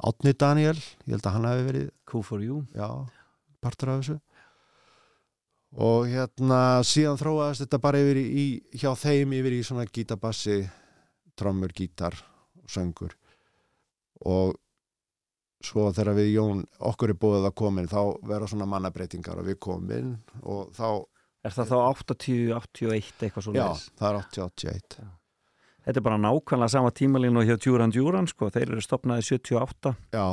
Átni Daniel, ég held að hann hafi verið Q4U já, partur af þessu. Og hérna síðan þróaðist þetta bara yfir í hjá þeim yfir í svona gítabassi trommur, gítar og söngur. Og svo þegar við Jón okkur er búið að komin þá vera svona mannabreitingar og við komin og þá Er það þá 80, 81 eitthvað svo já, það er 80-81 Þetta er bara nákvæmlega sama tímalínu og hjá Djúran Djúran sko, þeir eru stopnaði 78 Já.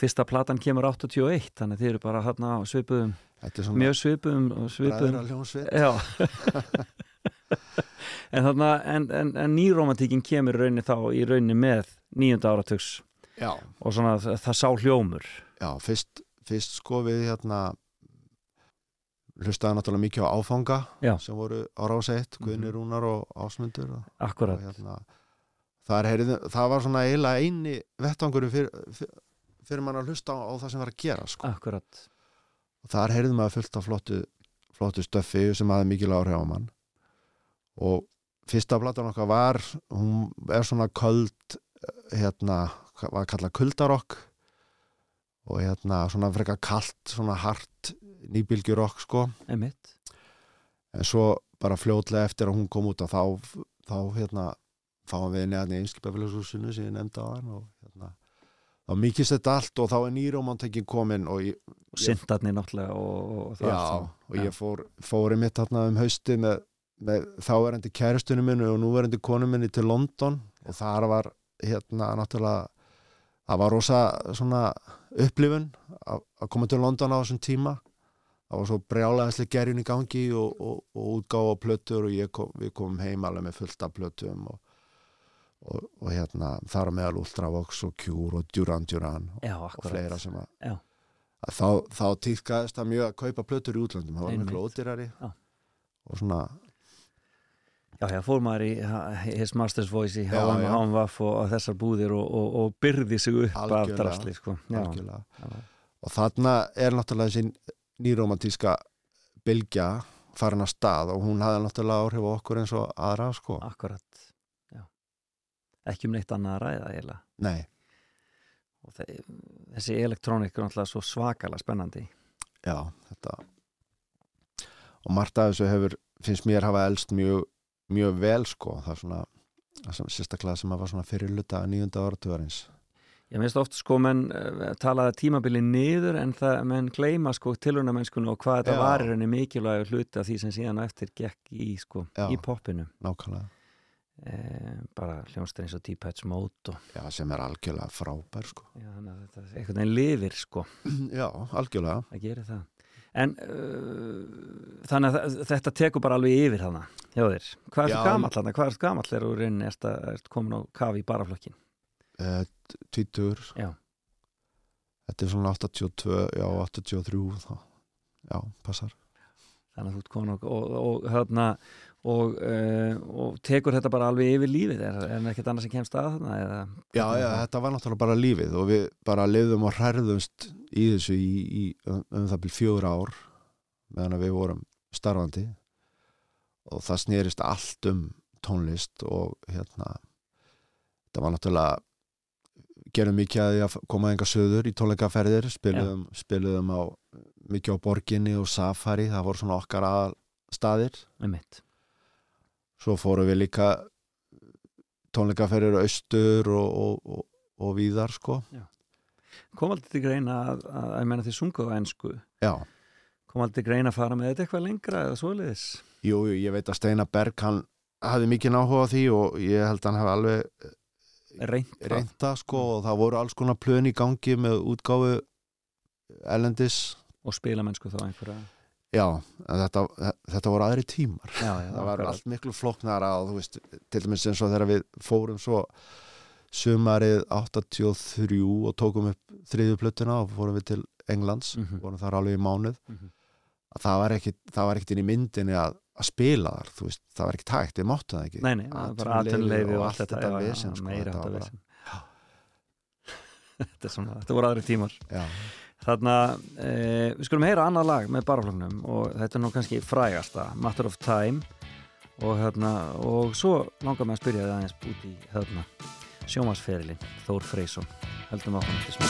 Fyrsta platan kemur 81 þannig þeir eru bara hérna svipuðum mjög svipuðum svipuðum. Já. *laughs* En þarna en, en, en nýromantíkin kemur í rauninni þá í rauninni með nýjunda áratugs Já. og svona það, sá hljómur Já, fyrst, fyrst sko við hérna hlustaði náttúrulega mikið á áfanga Já. sem voru á ráseitt, Guðni Rúnar og Ásmundur og, Akkurat. og hérna, heyrði, það var svona eiginlega eini vettvangur fyrir, fyrir, fyrir mann að hlusta á, á það sem var að gera sko. Akkurat og þar heyrði maður fullt af flottu, flottu stöffi sem hafði mikil áhrif á mann og fyrsta platan okkar var hún er svona köld hérna, hvað var kallað kuldarokk og hérna svona frekar kalt, svona hart nýbylgjurokk sko. Einmitt. en svo bara fljótlega eftir að hún kom út að þá, þá hérna fáum við neðan í einskipafélagshúsinu sem ég nefndi á hann og hérna þá mikist þetta allt og þá er nýrómantekin komin og og syndarnir náttúrulega og, og það já, allt og ég fór, fór í mitt þarna um hausti með, með þáverandi kæristunum minni og núverandi konum minni til London og þar var hérna náttúrulega það var rosa svona upplifun að að koma til London á þessum tíma. Það var svo brjálæðislega gerjun í gangi og, og, og útgáfa plötur og kom, við komum heim alveg með fullt af plötum og, og, og hérna þar meðal Ultravox og Cure og Duran Duran og, fleira sem að Já. að þá, þá týðkaðist það mjög að kaupa plötur í útlöndum, það var miklu ódýrari og svona Já, já, fór maður í His Master's Voice í. HMVF og, þessar búðir og, og, og byrði sig upp af Algjörlega, drasli sko. Algjörlega. Og þarna er náttúrulega þessi nýromantíska bylgja farin að stað og hún hafði náttúrulega áhrif á okkur eins og aðra sko. Akkurat, já Ekki um neitt annað að ræða eiginlega Nei, og þe þessi elektrónik er náttúrulega svo svakalega spennandi já, þetta og margt af þessu hefur finnst mér hafa elst mjög, mjög vel sko, það er svona það sérstaklega sem að var svona fyrirluta nýjunda áratugarins. Ég minnst oft sko menn uh, talaði tímabili niður en það menn gleyma sko tilhörnamennskunni og hvað þetta Já. var í rauninni mikilvægur hluti af því sem síðan eftir gekk í sko, Já. í poppinu. Nákvæmlega. Eh, bara og Deep Patch Mode og já, sem er algjörlega frábær sko. já, þannig að þetta einhvern veginn lifir sko. *clears throat* Já, algjörlega. Að gera það en uh, þannig að þetta tekur bara alveg yfir hana hjá þér, hvað Já. ertu gamall hana hvað ertu gamall þegar þú rauninni ert, ert komin á kafi í baraflokkin uh, tvítur Já. þetta er svona 82 já, 83 þá. já, passar þannig að þú ert komin og, og, og, hérna, og, uh, og tekur þetta bara alveg yfir lífið. Er, er ekkert annað sem kemst að þarna eða, Já, já, þetta var náttúrulega bara lífið og við bara lifðum og hærðumst í þessu í, í um, um það byrj fjögur ár meðan við vorum starfandi. Og það snerist allt um tónlist og hérna þetta var náttúrulega gerum mikið að því að koma enga söður í tónleikaferðir, spiluðum, spiluðum á mikið á borginni og safari, það voru svona okkar aðal staðir Einmitt. Svo fórum við líka tónleikaferðir austur og, og, og, og víðar sko. Kom aldrei til greina að, að, að ég meina því sungu á ennsku Já. kom aldrei til greina að fara með þetta eitthvað lengra eða svoleiðis? Jú, jú, ég veit að Steinar Berg hann hafði mikið áhuga á því og ég held að hann hafi alveg reynt það. reynt það sko og það voru alls konar plön í gangi með útgáfu elendis og spilamennsku þá einhverja Já, þetta, þetta voru aðri tímar já, já, það var allt miklu floknara og þú veist, til dæmis eins og þegar við fórum svo sumarið 83 og tókum upp þriðju plötuna og fórum við til Englands, mm -hmm. vorum þar alveg í mánuð mm -hmm. það var ekkert inn í myndinni að, að spila þar veist, það var ekkert hægt, við máttum það ekki Nei, nei, það var aðtunleifi og allt þetta, þetta vesen, sko, meira þetta var bara *laughs* Þetta, svona, þetta voru aðri tímar já. Þannig að e, við skulum heyra annað lag með barflögnum og þetta er nú kannski frægasta, Matter of Time og, þarna, og svo langar mér að spyrja það aðeins út í sjómasferilin, Þór Freysson, heldum að hann til smá.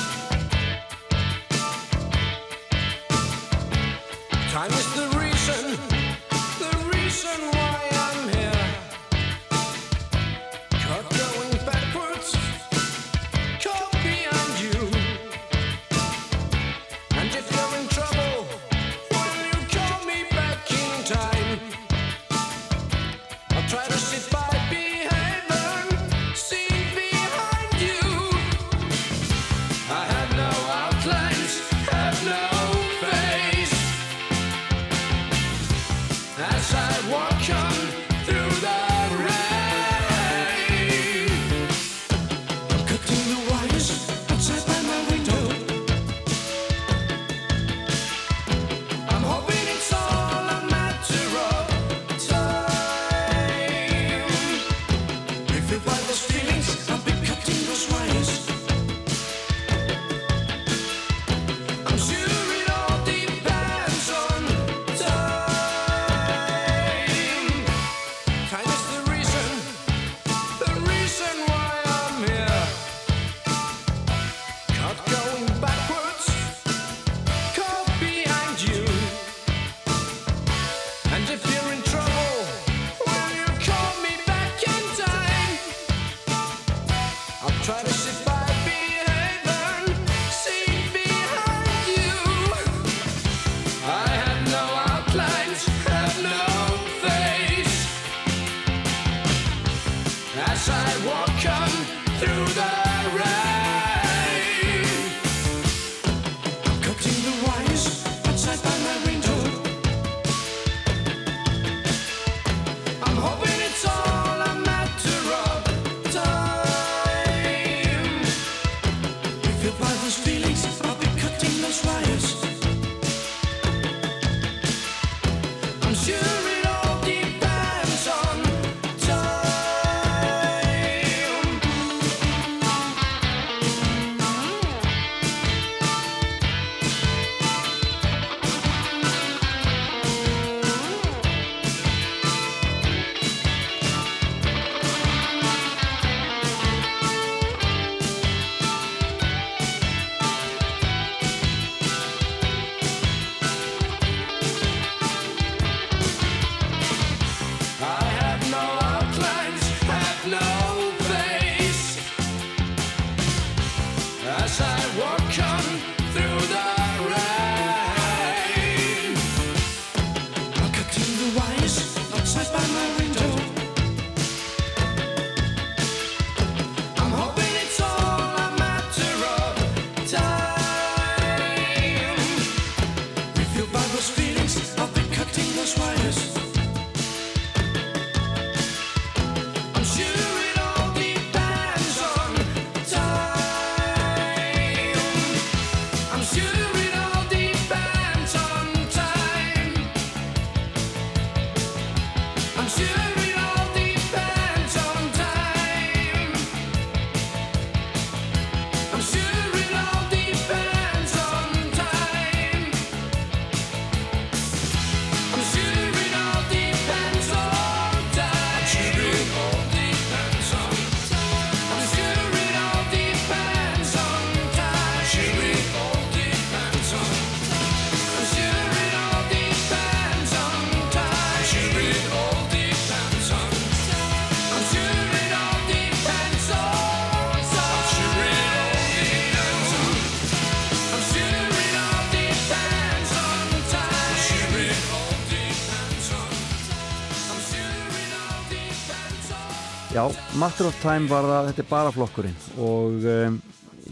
matter of time var það þetta er bara flokkurinn. Og um,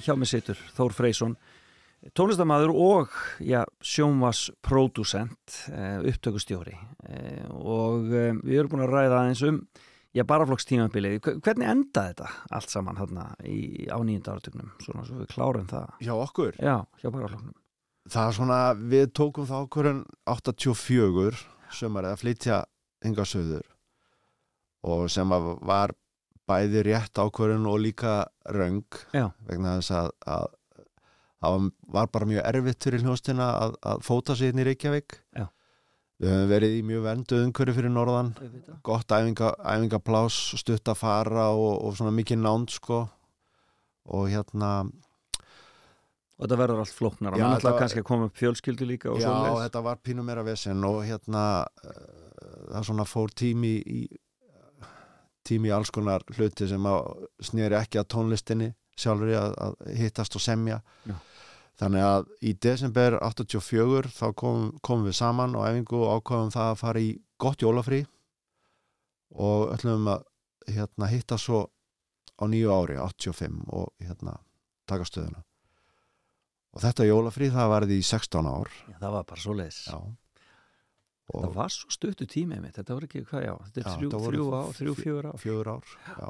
hjá mig situr Þór Freysson tónlistamæður og já, sjónvars pródúsent uh, eh, upptökustjóri. Uh, og um, við erum búin að ræða aðeins um já, baraflokkstímanbilið hvernig enda þetta allt saman hérna í, á nýjunda áratögnum svona svo við klárum það. Hjá okkur? Já, hjá baraflokknum. Það er svona, við tókum það okkur 84 sömur að flytja yngasöður og sem var bæði rétt ákvörðun og líka röng Já. vegna þess að, að það var, bara mjög erfitt fyrir hljóstina að, að fóta sig inn í Reykjavík. Já. við höfum verið í mjög vendu umhverju fyrir norðan. Gott æfinga, æfingaplás stutt að fara og, og svona mikið nánd sko. Og hérna og þetta verður allt flóknar og Já, mann þetta ætla var- kannski að koma upp fjölskyldu líka og Já, þetta var pínu meira vesen og hérna uh, það svona fór tími í tími í alls konar hluti sem að snýri ekki að tónlistinni sjálfur að, að hittast og semja Já. þannig að í desember 84 þá komum, komum við saman og æfingu og ákvaðum það að fara í gott jólafrí og ætlum að hérna, hitta svo á nýju ári 85 og hérna, taka stöðuna og þetta jólafrí það varði í 16 ár Já, það var bara svoleiðis Já. Þetta var svo stuttu tími mitt þetta var ekki, hvað já, þetta er Já, þrjú, voru þrjú ár, þrjú, fjö- fjögur ár fjögur ár já.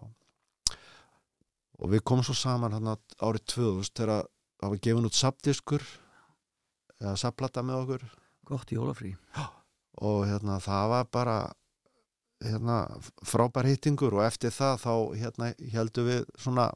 og við komum svo saman hérna árið 2000 þegar það var gefin út sapdiskur eða sapplata með okkur gott jólafrí og hérna það var bara hérna frábær hittingur og eftir það þá hérna heldum við svona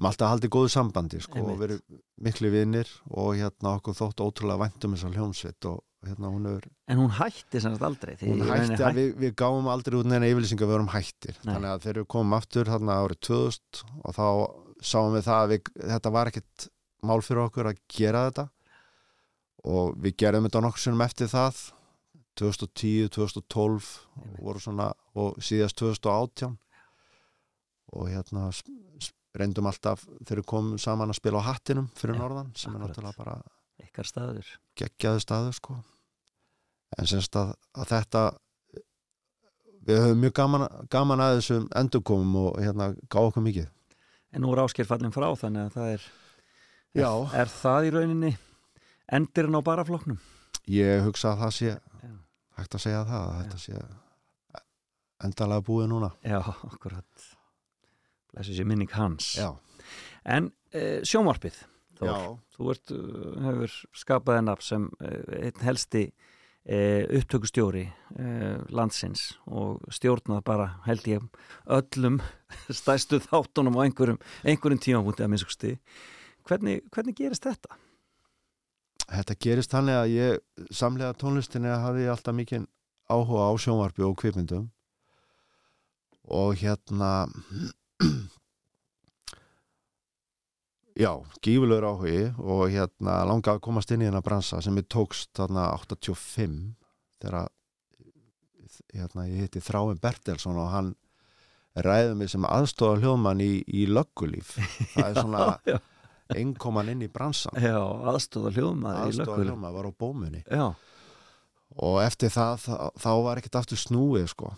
um alltaf haldið góðu sambandi sko, Einmitt. og verið miklu vinnir og hérna okkur þótt ótrúlega væntum þessar hljómsveit og hérna hún er en hún hætti sem sagt aldrei hún hætti að við, við gáum aldrei út neina yfirlýsingar við vorum hættir. Nei. þannig að þegar við komum aftur þarna árið 2000 og þá sáum við það að við, þetta var ekkit mál fyrir okkur að gera þetta. Og við gerðum þetta nokkur sinnum eftir það. 2010, 2012 voru svona, og síðast 2018 og hérna reyndum alltaf þegar við komum saman að spila á hattinum fyrir norðan sem er náttúrulega bara ykkar staður geggjaði staður sko. En semst að, að þetta við höfum mjög gaman, gaman að þessum endurkomum og hérna gá okkur mikið. En nú er ásker fallin frá þannig að það er Já. er, er það í rauninni endirinn á barafloknum ég hugsa að það sé hægt að segja það að þetta sé endalega búið núna. Já, akkurat. Blessu sér minning hans. Já. en uh, sjónvarpið Þór, Já. þú ert, uh, hefur skapað enn sem uh, einn helsti uh, upptökustjóri uh, landsins og stjórnað bara held ég öllum *laughs* stæstu þáttunum á einhverjum, einhverjum tímabúti að minnsugusti hvernig, hvernig gerist þetta? þetta gerist þannig að ég samlega tónlistinni hafði ég alltaf mikið áhuga á sjónvarpi og kvipmyndum og hérna *clears throat* já, gífulegur áhugi og hérna langaði að komast inn í þennan bransa sem ég tókst þarna 85 þegar hérna, ég hitti Þráin Bertelsson og hann ræði mig sem aðstofa hljóðmann í, í löggulíf. Það er svona *laughs* Já, já. einkoman inn í bransan Já, aðstóða hljóðmaður í aðstofa hljóðmann var á bómunni. Já. og eftir það þá, þá var ekkert aftur snúið sko.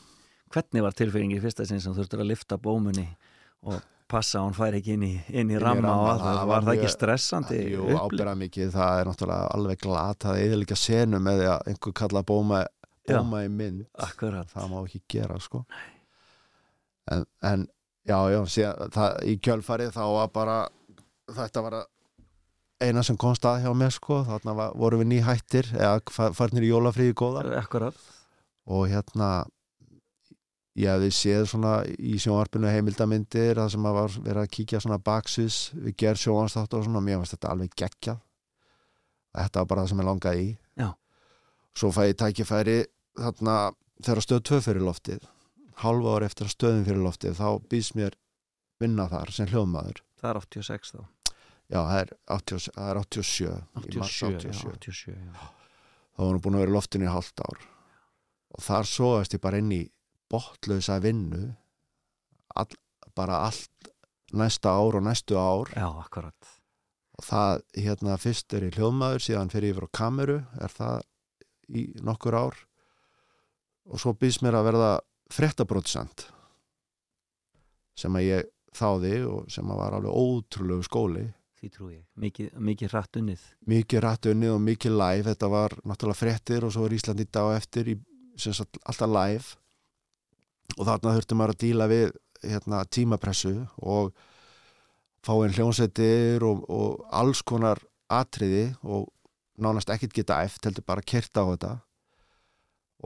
Hvernig var tilfeyringi í fyrsta sinn sem þú þurftur að lifta bómunni og passa að hún færi ekki inn í, inn í ramma og allt það? Var það ekki stressandi? Jú, ábyrða mikið, það er náttúrulega alveg glat það er líka senu með því að einhver kalla bóma, Já. bóma í mynd Akkurat. það má ekki gera sko en, en já, já síðan, það, í kjölfarið þá var bara þetta var eina sem kom stað hjá mér sko þarna var, vorum við nýhættir eða fa- farnir í jólafríði góða Akkurat og hérna ég hefði séð svona í sjónvarpinu heimildamindir það sem að var verið að kíkja svona baksvis við gerð sjónvarsþáttur og svona og mér varst þetta alveg geggjað. Þetta var bara það sem ég langaði í. Já. svo fæ ég tækifæri þarna þegar stöð 2 fyrir loftið halva ári eftir að stöðin fyrir loftið þá býðs mér vinna þar sem hljóðmaður. Það er 86 þá. Já, það er, 80, það er 87 í mars 87, já, 87 já. þá var hún búin að vera loftinu í hálft ár. Og þar sóðast ég bara inn í bottlösa vinnu all, bara allt næsta ár og næstu ár. Já, akkurat. Og það hérna fyrst er í hljóðmaður síðan fyrir yfir á kameru er það í nokkur ár. Og svo býðst mér að verða fréttabrótsend sem að ég þáði og sem að var alveg ótrúlegu skóli. Því trú ég, mikið, mikið rætt unnið. Mikið rætt unnið og mikið live. Þetta var náttúrulega fréttir og svo er Ísland í dag eftir í, sagt, alltaf live og þarna þurfti maður að díla við hérna, tímapressu og fá einn hljónsettir og, og alls konar atriði og nánast ekkert geta eft heldur bara kert á þetta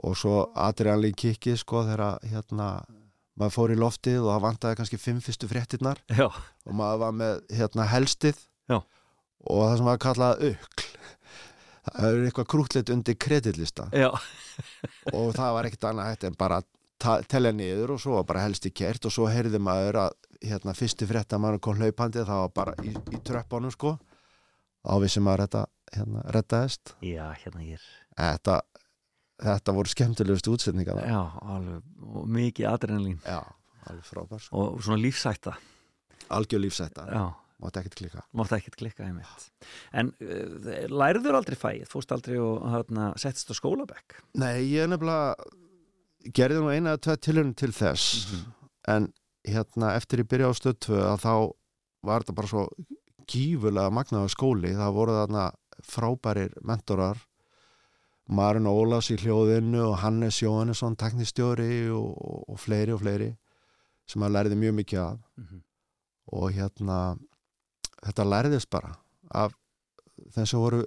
og svo atriðanlega kikki sko þegar hérna maður fór í loftið og það vantaði kannski fimm fyrstu fréttinnar Já. og maður var með hérna helstið Já. og það sem var kallað aukl það er eitthvað krútleitt undir kreditlista Já. og það var ekkert annað hægt en bara að telja niður og svo var bara helst í kert og svo heyrði maður að hérna fyrsti frétta maður kom hlaupandi það var bara í, í tröppunum sko. Á vissi maður þetta hérna reddaðist Já, hérna hér. Þetta, þetta voru skemmtilegust útsetningar Já, alveg, og mikið adrenalín. Já, alveg frábær sko. Og svona lífsætta Algjör lífsætta Já. Mátti ekkert klika Mátti ekkert klika, einmitt. En uh, læriður aldrei fæið? Fórst aldrei og hérna, settist á skólabekk? Nei, ég er nefnilega gerði nú eina eða tveit tilhörn til þess en hérna eftir ég byrja á stöð 2 að þá var þetta bara svo gífulega magnaða skóli. Það voru þarna frábærir mentorar Marin Ólafs í hljóðinu og Hannes Jóhannesson teknistjóri og, og, fleiri og fleiri sem að læriði mjög mikið af. Mhm. og hérna þetta læriðist bara af þeim sem voru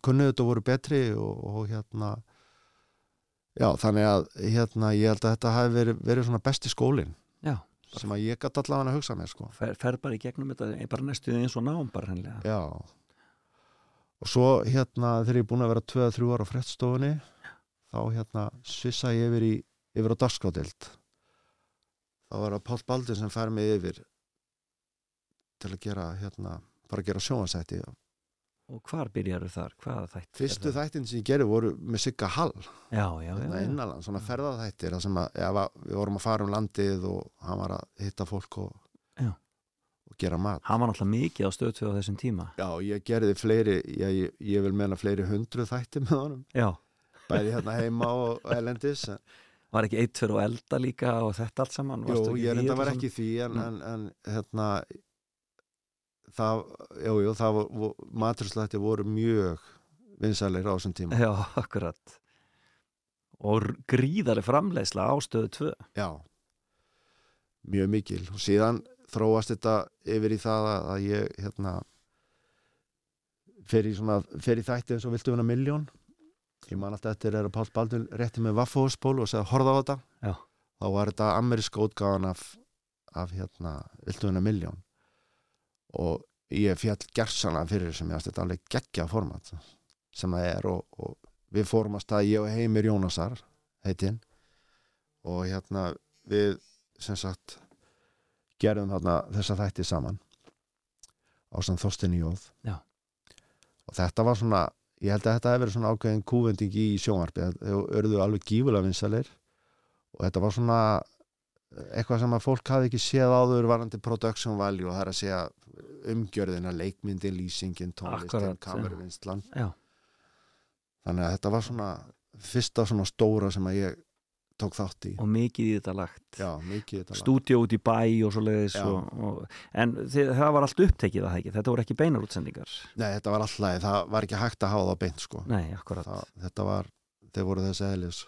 kunnuðut og voru betri og, og hérna já þannig að hérna ég held að þetta hafi verið, verið svona besti skólin Já. sem að ég gæti allavega að hugsa mér sko. Fer, fer bara í gegnum þetta, bara næstu eins og nám bara hennilega Já. Og svo hérna þegar ég er búin að vera 2-3 ára á frettstofunni þá hérna svissa ég yfir í yfir á dagskrádild þá var það Páll Baldur sem fær mig yfir til að gera hérna bara að gera sjónvarsætti Og hvar byrjaru þar? Þætt? Fyrstu þættin sem ég gerði voru með Sigga Hall Já, já, já, já. innanland, svona ferðaþættir þar sem að va- við vorum að fara um landið og hann var að hitta fólk og, Já. og gera mat Hann var náttúrulega mikið á stöðtöð á þessum tíma Já, ég gerði fleiri ég, ég, ég vil meina fleiri hundru þætti með honum Já. bæði hérna heima og, *laughs* og elendis en, Var ekki eitt fyrir og elda líka og þetta allt saman? Jú, ég reynda var ekki því en, en, en hérna það, jú, jú, það var maturslætti voru mjög vinsælir á þessum tíma. Já, *laughs* akkurat. Og gríðari framleiðsla á stöðu 2 Já, mjög mikil. Og síðan þróast þetta yfir í það að að ég hérna fer í, svona, fer í þætti eins og viltu vinna miljón ég man alltaf eftir er að Páll Baldur rétti með vaffóðspól og segja horfa á þetta. Já. þá var þetta ameríska útgáðan af, af hérna viltu vinna miljón og ég fjall gerðsana fyrir sem ég að þetta alveg geggja format sem það er og, og við fórum að ég og Heimir Jónasar heitinn og hérna við sem sagt gerðum þarna þessa þætti saman á sann Þorstin Jóð Já. og þetta var svona ég held að þetta hefur verið svona ákveðin kúvending í sjónvarpi þau örðu alveg gífulega vinsalir og þetta var svona eitthvað sem að fólk hafi ekki séð áður varandi production value og það er að segja umgjörðina, leikmyndin, lýsingin tónlistin, Já. þannig að þetta var svona fyrsta svona stóra sem að ég tók þátt í. Og mikið í þetta lagt. Já, mikið í þetta lagt. Stúdíó út í bæ og svo leiðis og, og, En þið, það var allt upptekið það ekki? Þetta voru ekki beinar útsendingar? Nei, þetta var alltaf, það var ekki hægt að hafa það beint sko. Nei, akkurat. Það, Þetta var, þeir voru þessi eðlis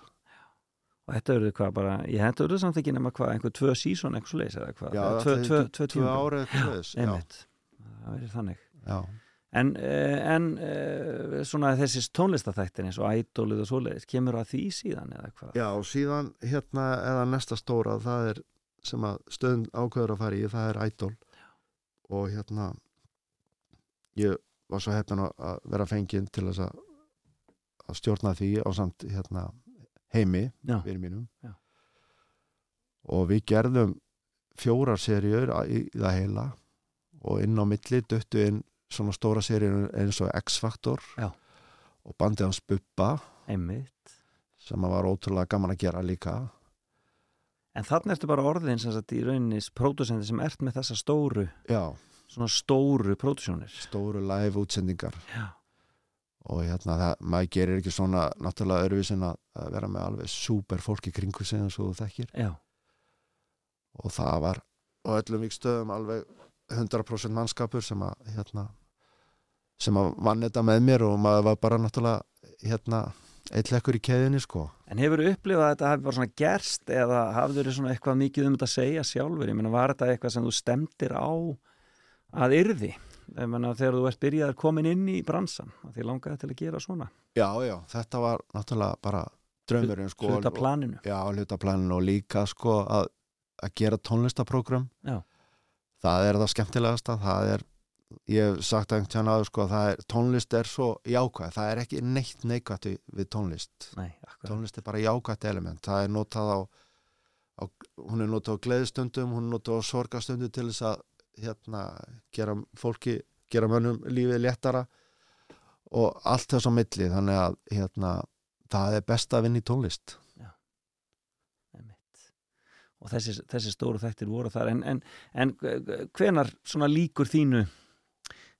Og þetta verður hvað bara Ég þetta verður samt ekki nema hvað Einhver tvö sísón, eitthvað svo leiðis eða hvað? Já, tvö, tvö, tvö- tvö, tvö ár eitthvað svoleiðis, já. Einmitt. Það verður þannig. Já. En, eh, en eh, svona þessi tónlistaþættir eins og ædólið og svoleiðis kemur að því síðan eða hvað? Já, og síðan hérna eða næsta stóra, það er sem að stöðun ákveður að fara í, það er Idol. Og hérna ég var svo heppin að að vera fenginn til þess að að stjórna því á samt hérna heimi, fyrir mínum. Já. og við gerðum fjórar serjur í, það heila og inn á milli döttu inn svona stóra serjur eins og X-Factor og bandið hans Bubba. Einmitt. Sem var ótrúlega gaman að gera líka. En þannig ertu bara orðin sem sagt í rauninni pródusenti sem ert með þessa stóru Já. svona stóru pródusjónir stóru live útsendingar. Já. Og hérna það, maður gerir ekki svona náttúrulega öðruvísin að, að vera með alveg súper fólki kringu sig eins og þú þekkir Já. og það var á öllum vikstöðum alveg 100% mannskapur sem að hérna, sem að vann þetta með mér og maður var bara náttúrulega hérna, eitt lekkur í keðinni sko En hefur þú upplifað að þetta hafi bara svona gerst eða hafður þið svona eitthvað mikið um þetta að segja sjálfur? Ég meina, var þetta eitthvað sem þú stemdir á að yrði? Menna þegar þú ert byrjaður komin inn í bransan að því langaði til að gera svona Já, já, þetta var náttúrulega bara draumurinn sko. hluta planinu. Já, hluta planinu og líka sko að, að gera tónlistaprógram Já. það er það skemmtilegasta það er, ég hef sagt einhvern tján aður sko að er, tónlist er svo jákvæð það er ekki neitt neikvætt við, tónlist Nei, tónlist er bara jákvætt element það er notað á, á hún er notað á gleðistundum, hún er notað á sorgastundum til þess að hérna, gera fólki, gera mönnum lífið léttara og allt þess á milli. Þannig að hérna, það er best að vinna í tónlist. Og þessi, þessi stóru þættir voru þar. En, en, en hvenar líkur þínu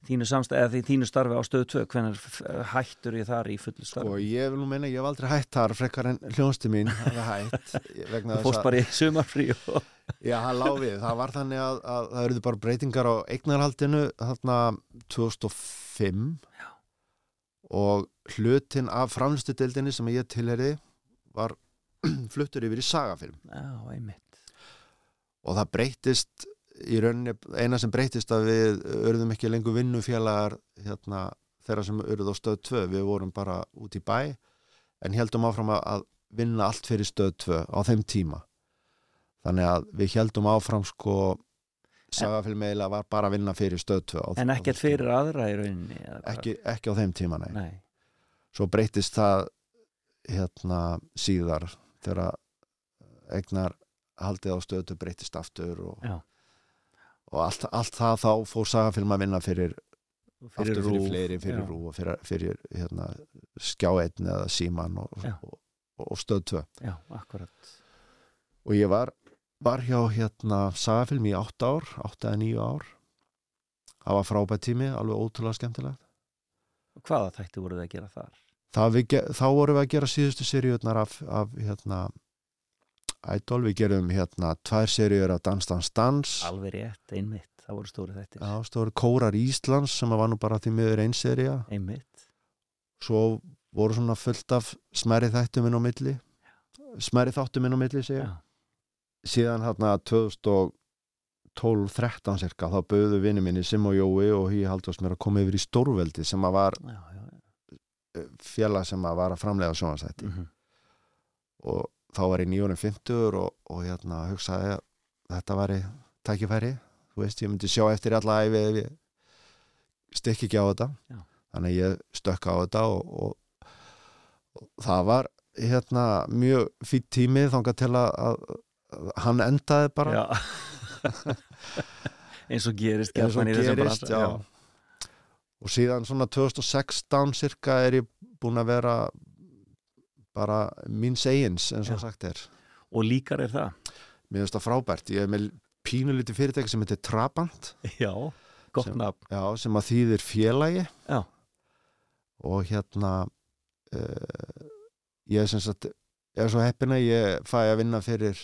þínu samstæð þínu starfi á stöðu 2 hvenar hættur ég þar í fullu starfi? Og ég vil nú meina, ég hef aldrei hætt þar frekar en hljónsti mín hafa hætt fórst bara í sumarfrí og... Já, það láfið, það var þannig að, að það eruðu bara breytingar á eignarhaldinu þarna 2005 Já. og hlutin af framlustudeldinni sem ég tilheri var *clears throat* fluttur yfir í sagafilm. Já, einmitt. Og það breytist í rauninni, eina sem breytist að við örðum ekki lengur vinnufélagar hérna, þeirra sem örðu á stöð 2 við vorum bara út í bæ en heldum áfram að- vinna allt fyrir stöð 2 á þeim tíma þannig að við heldum áfram sko sagafilm eiginlega var bara að vinna fyrir stöð 2 á, en ekkert fyrir aðra í rauninni eða ekki, ekki á þeim tíma nei. Nei. svo breytist það hérna síðar þegar eignar haldið á stöðu breytist aftur og, Já. Og allt, allt það þá fór sagafilm að vinna fyrir Fyrir aftur fyrir fleiri, fyrir rú og fyrir, fyrir hérna, skjáeitn eða síman og, og, og stöð 2 Já, akkurat. Og ég var, var hjá hérna sagafilm í 8 ár 8 eða 9 ár. Það var frábært tími, alveg ótrúlega skemmtilegt. Og hvaða þætti voruð þið að gera þar? Það við, þá vorum við að gera síðustu seríurnar af, af hérna Idol, við gerum hérna tvær seríur af Dans Dans Dans alveg rétt, einmitt, það voru stóri þættir. Já, stóru Kórar Íslands sem var nú bara því miður einn sería. Einmitt. Svo voru svona fullt af smæri þættum inn á milli. Smæri þáttum inn á milli segja síðan hérna 2012-13 cirka þá bauðu vinni minni Sim og Jói og Hí Halldórs mér að koma yfir í Stórveldi sem að var já, já, já. félag sem að var að framlega sjónvarsætti Mhm. og þá var ég nýjónum 50 og, og hérna hugsaði að þetta væri tækifæri þú veist, ég myndi sjá eftir alla æfi ef ég stekki ekki á þetta Já. þannig ég stökk á þetta og, og, og það var hérna mjög fýtt tími þangað til að, að, hann endaði bara Já. *laughs* eins og gerist eins og gerist, bransa, já. og síðan svona 2016 cirka er ég búin að vera bara mín segins eins og Já. sagt er og líkar er það mér finnst það frábært, ég er með pínulítið fyrirtæki sem heitir Trabant já, gott nafn já, sem að þýðir félagi já. og hérna uh, ég er sem sagt ég er svo heppin að ég fæ að vinna fyrir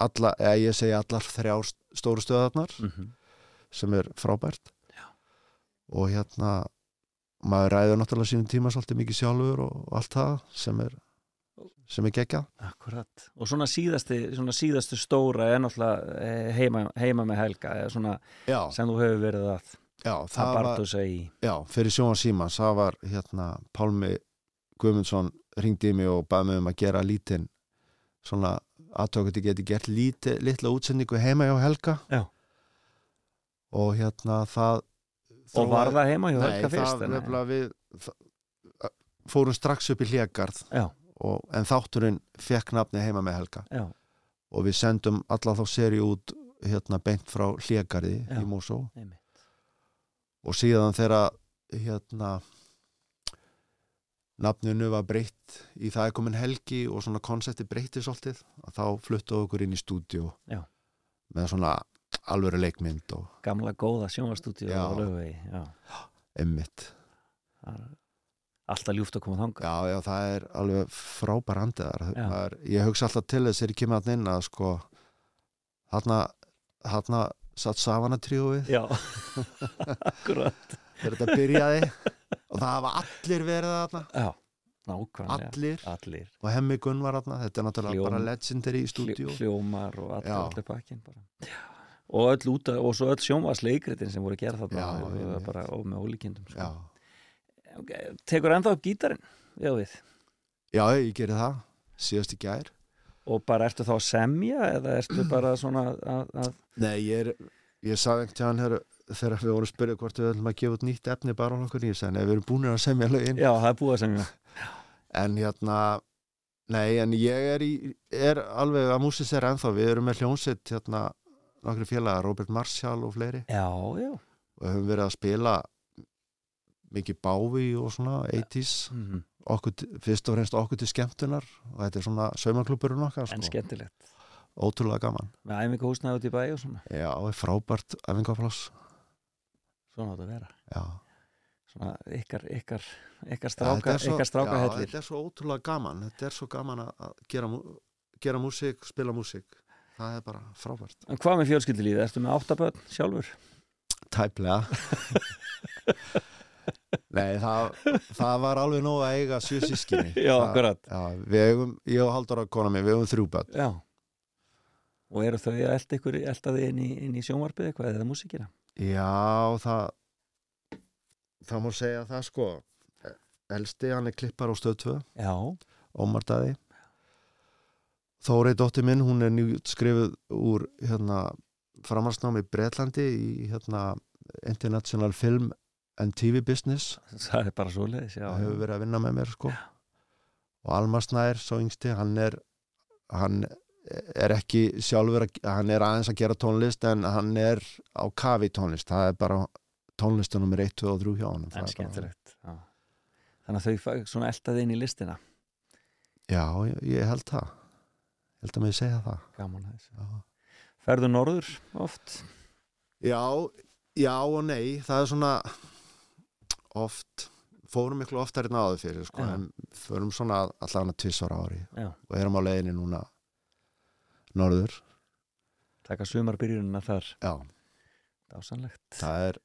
alla, eða ég segi allar þrjár stóru stöðarnar Mhm. sem er frábært já. og hérna maður ræður náttúrulega sínum tíma svolítið mikið sjálfur og allt það sem er sem er geggjað Akkurat, og svona síðasti, svona síðasti stóra er náttúrulega eh, heima, heima með Helga svona Já. sem þú hefur verið að Já, að það var, barndósa í já, fyrir sjónvar símans það var hérna Pálmi Guðmundsson ringdi í mig og baði mig um að gera lítinn svona aðtökuti geti gert líti, litla útsendingu heima hjá Helga Já. og hérna það Og var það heima hjá Nei, Helga fyrst, það en- nefnilega við það, fórum strax upp í hlégarð Já. Og, en þátturinn fekk nafni heima með Helga Já. og við sendum alla þá seri út hérna beint frá hlégarði Já, í Mosó og síðan þegar hérna nafninu var breytt í það er komin helgi og svona konsepti breytti svolítið að þá fluttu okkur inn í stúdíu með svona alvöru leikmynd og gamla góða sjónvarstúdíu Já. á lögvegi já. emmitt alltaf ljúft að koma þangað. Já, já, það er alveg frábær andiðar er, ég hugsa alltaf til þess þegar ég kemur hann inn að sko þarna, þarna satt Savana tríóið Já, *laughs* akkurat. Þegar þetta byrjaði. Og það hafa allir verið þarna. Já, Allir. allir. og Hemmi Gunn var þarna. Þetta er náttúrulega Hljóm- bara legendary í stúdíu Hljó- hljómar og allir, allir pakkin bara. og öll út og svo öll sjónvarsleikritin sem voru að gera þarna Já, einmitt. bara ó, með ólíkindum sko. Tekur ennþá upp gítarinn? Já við. Já, ég geri það, síðast í gær. Og bara ertu þá að semja eða ertu bara svona að, að Nei, ég er, ég sagði einhvern tíðan her, þegar við vorum að spyrja hvort við ætlum að gefa út nýtt efni bara á nokkur sagði, nei, við erum búinir að semja lögin. Já, það er búið að semja. En hérna, nei, en ég er, í, er alveg að músis er ennþá, við erum með hljónsitt hérna, nokkri félagar, Robert Marshall og fleiri. Já, já. Og höfum verið að spila mikið bávi og svona 80s Mhm. okkur, til- fyrst og fremst okkur til skemmtunar og þetta er svona saumaklúburinn okkar sko. en skemmtilegt. Ótrúlega gaman. Með æfingu húsnaði út í bæ og svona. Já, frábært æfingafláss svona átt að vera. Já. svona ykkar, ykkar, ykkar stráka, svo- ykkar stráka já, þetta er svo ótrúlega gaman. Þetta er svo gaman að gera, gera músík, spila músík. Það er bara frábært. En hvað með fjölskyldulífið, ertu með áttaböld sjálfur? tæplega *laughs* Nei, það, það var alveg nóg að eiga sjö sískinni *laughs* Já, Það- akkurat. já, Við eigum, ég og Halldóra kona mér, við eigum þrjú börn. Já. Og eru þau að elda ykkur elda þið inn í, í sjónvarpið eitthvað eða músíkina? Já, það það má segja það sko. Elsti, hann er klippar á stöð 2 Já. Ómar Daði. Þórei dóttir minn, hún er nýtt skrifuð úr hérna framarsnámi í Bretlandi í hérna International Film and TV Business það er bara svoleiðis, já, Það hefur já. verið að vinna með mér sko. Og Almar Snær, svo yngsti, hann er hann er ekki sjálfur að, hann er aðeins að gera tónlist en hann er á kafi tónlist. Það er bara tónlistunum nummer 1, 2 og 3 hjá hann en já. þannig að þau svona elda þið inn í listina? Já, ég, ég held það. Ég held að mig segja það. Gaman ferðu norður oft? Já, já og nei. Það er svona oft fórum miklu oftar en áður fyrir sko, en förum svona allavega tvissar ári Já. og erum á leiðinni núna norður. Taka sumarbyrjunina þar. Já. dásanlegt það er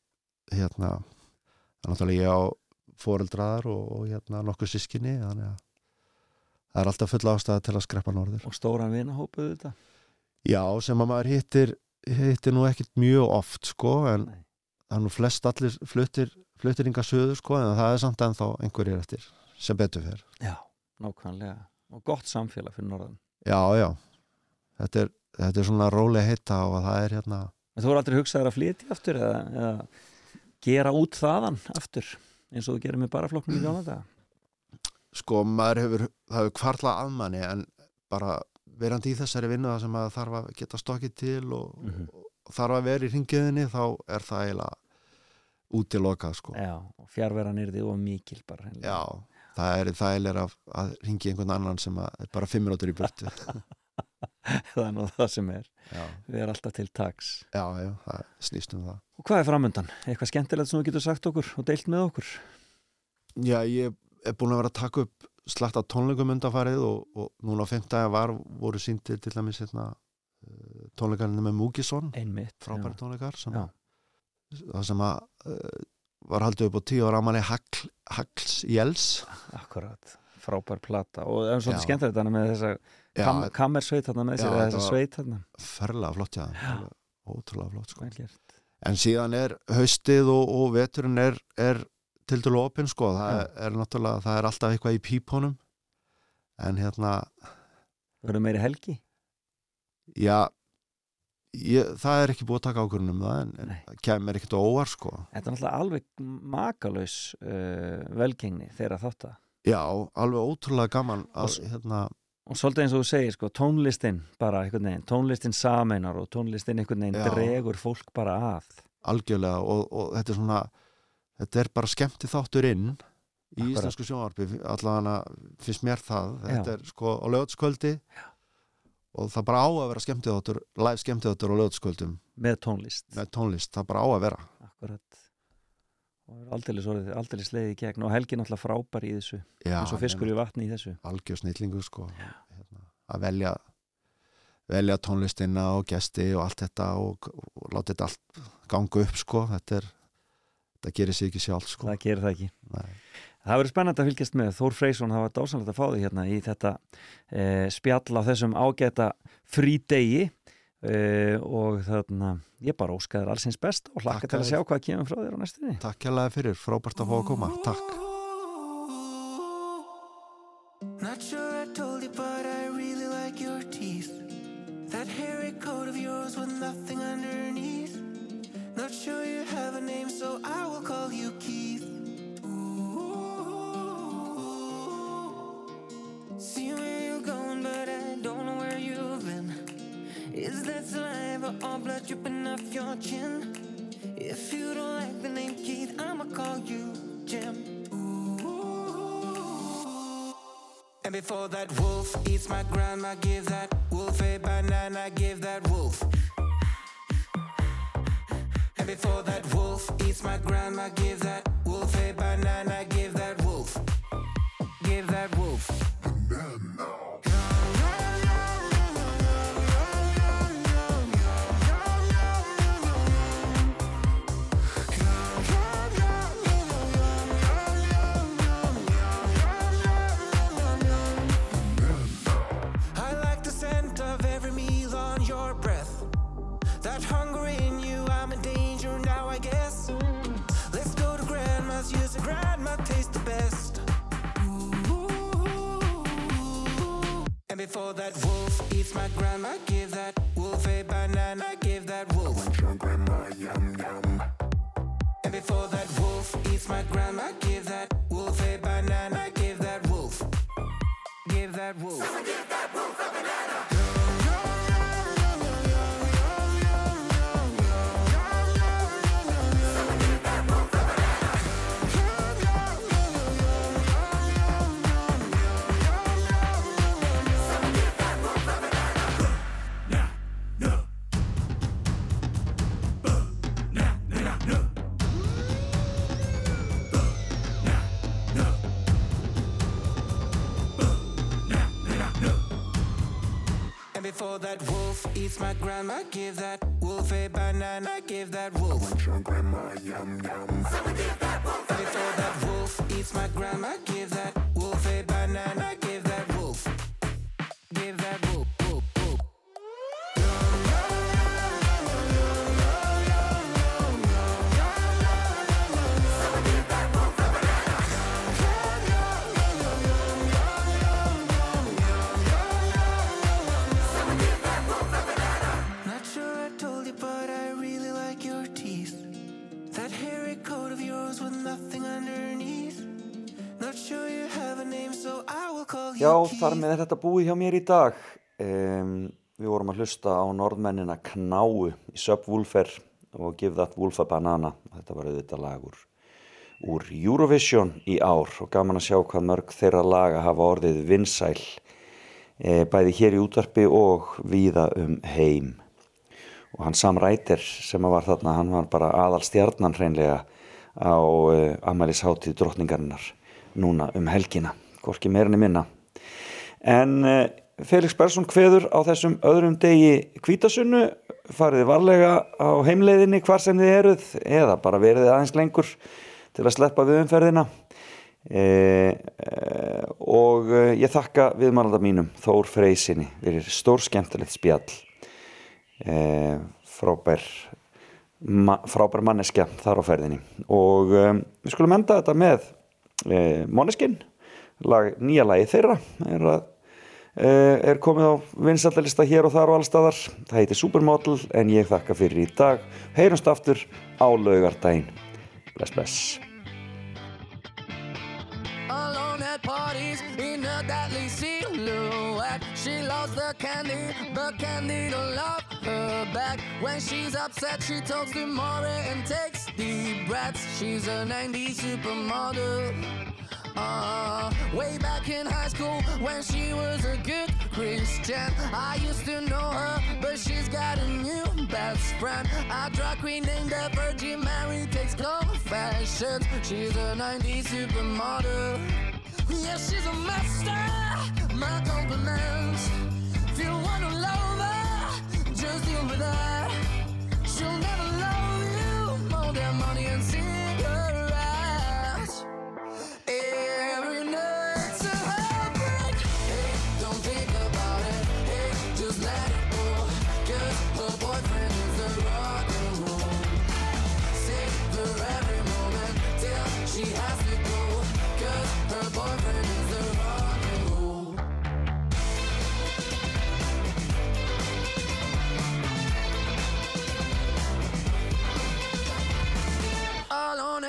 hérna það er náttúrulega ég á fóreldraðar og, og hérna nokkuð sískinni þannig að það er alltaf full ástæða til að skreppa norður. Og stóran vinahópuð þetta Já, sem að maður hittir hittir nú ekkert mjög oft sko en það er nú flest allir fluttir, fluttir yngar söður sko en það er samt ennþá einhverjir eftir sem betur fer. Já, nákvæmlega. Og gott samfélag fyrir norðan. Já, já, þetta er, þetta er svona rólega hitta og það er hérna en þú voru aldrei hugsaður að flytja aftur eða, eða gera út þaðan aftur eins og þú gerir með baraflokknum í daga? Sko maður hefur, það hefur kvarla að manni en bara verandi í þessari vinnu það sem að þarf að geta stokkið til og, Mhm. og þarf að vera í ringiðinni þá er það eiginlega útilokað sko já, og fjárveran er þið og mikil bara. Já, það er þægilega að, að ringi einhvern annan sem er bara fimm minútur í burtu *laughs* *laughs* það er nú það sem er Já. við erum alltaf til tags Já, já, það snýst um það og hvað er framöndan? eitthvað skemmtilegt sem þú getur sagt okkur og deilt með okkur Já, ég er búin að vera að taka upp slagt af tónleikum undanfarið og, og núna á fimmtæða var, voru síndir til dæmis hérna, uh, tónleikarnir með Múkisson Einmitt, frábæri tónleikar sem, Já. Það sem að uh, var haldið upp á tíu ára manni Hagl, Hagls Jels. Akkurat, frábær plata. Og það er svolítið Já. skemmtilegt þarna með þessa Já, kam, kammersveit þarna með Já, þetta þessa sveit þarna. ferlega flott já, alveg ótrúlega flott sko. En síðan er haustið og, og veturinn er, er til dælu opinn sko, það Já. er, er náttúrulega það er alltaf eitthvað í pípunum. En hérna verður meiri helgi? Já ég, það er ekki búið að taka ákvörðunum það en, en það kemur ekkert óvar sko Þetta er náttúrulega alveg makalös uh, velgengni þeirra þátt að já, alveg ótrúlega gaman að, hérna, og svolítið eins og þú segir sko, tónlistin bara einhvern veginn, tónlistin sameinar og tónlistin einhvern veginn Já. dregur fólk bara að algjörlega og, og þetta er svona þetta er bara skemmti þáttur inn í Akkurat. íslensku sjónvarpi allavega finnst mér það þetta Já. er sko á lögatskvöldi og það bara á að vera skemmti þáttur live skemmti þáttur á lögatskvöldum með tónlist. Með tónlist, það bara á að vera. Akkurat. Og aldrei sleiði í gegn. Og Helgi náttúrulega frábær í þessu. Já, eins og fiskur í vatni í þessu. Algjör snillingu sko. Hérna, að velja velja tónlistina og gesti og allt þetta og, og láta þetta allt ganga upp sko. Þetta er þetta gerir sig ekki sjálf sko. Það gerir það ekki. Nei. Það verður spennandi að fylgjast með. Þór Freysson, það var dásanlegt að fá þig hérna í þetta e, spjall á þessum ágæta frídegi. E, og þarna ég bara óskaður allsins best og hlakka til að sjá hvað kemur frá þér á næstunni. Takk hérlega fyrir, frábært að fá að koma. Takk That saliva or blood dripping off your chin? If you don't like the name Keith, I'ma call you Jim. And before that wolf eats my grandma, give that wolf a banana, give that wolf. And before that wolf eats my grandma, give that wolf a banana, give that wolf. Give that before that wolf eats my grandma, give that wolf a banana, give that wolf. grandma, yum yum. And before that wolf eats my grandma, give that And that wolf eats my grandma, give that wolf a banana, give that wolf. grandma, yum yum. And before that wolf eats my grandma, give that wolf a banana, give that wolf. Give that Já, þar með þetta búið hjá mér í dag. Um, Við vorum að hlusta á norðmennina Knáu í Subwoofer og Give That Wolf a Banana. Þetta var auðvitað lag úr, Eurovision í ár og gaman að sjá hvað mörg þeirra laga hafa orðið vinsæl e, bæði hér í útvarpi og víða um heim. Og hann Sam Ryder sem var þarna, hann var bara aðal stjarnan hreinlega á uh, amælisháttíð drottningarinnar núna um helgina, hvorki meirinni minna en uh, Felix Persson kveður á þessum öðrum degi kvítasunnu, fariði varlega á heimleiðinni hvar sem þið eruð eða bara veriði aðeins lengur til að sleppa við umferðina? E, e, og ég þakka viðmælanda mínum Þór Freysinni fyrir stór skemmtilegt spjall. E, frábær ma frábær manneskja þar á ferðinni. Og við skulum enda þetta með Måneskin lag, nýja lagi þeirra er, að, er komið á vinsaldalista hér og þar og allstaðar það heitir Supermodel en ég þakka fyrir í dag heyrumst aftur á laugardaginn bless bless parties in a deadly silhouette. She loves the candy, but candy don't love her back. When she's upset, she talks to Maury and takes deep breaths. She's a 90s supermodel. Uh, way back in high school when she was a good Christian. I used to know her, but she's got a new best friend. A drag queen named the Virgin Mary takes confessions. She's a 90s supermodel. Yeah, she's a master. My compliments. If you wanna love her, just deal with her. She'll never love you more than money and cigarettes.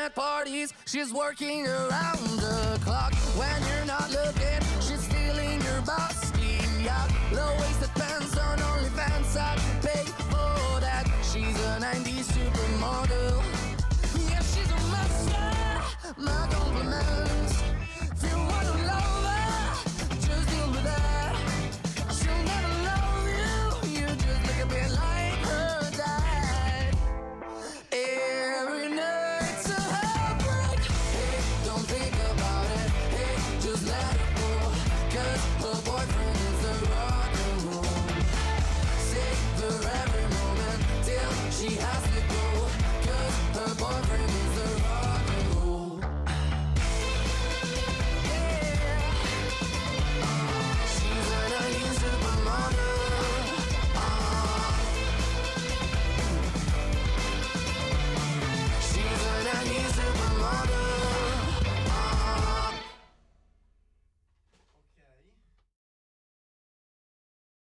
at parties. She's working around the clock when you're not looking. She's stealing your bossy out. Low-waisted pants on OnlyFans. I'd pay for that. She's a '90s supermodel. Yeah, she's a monster. My compliments. If you wanna love her.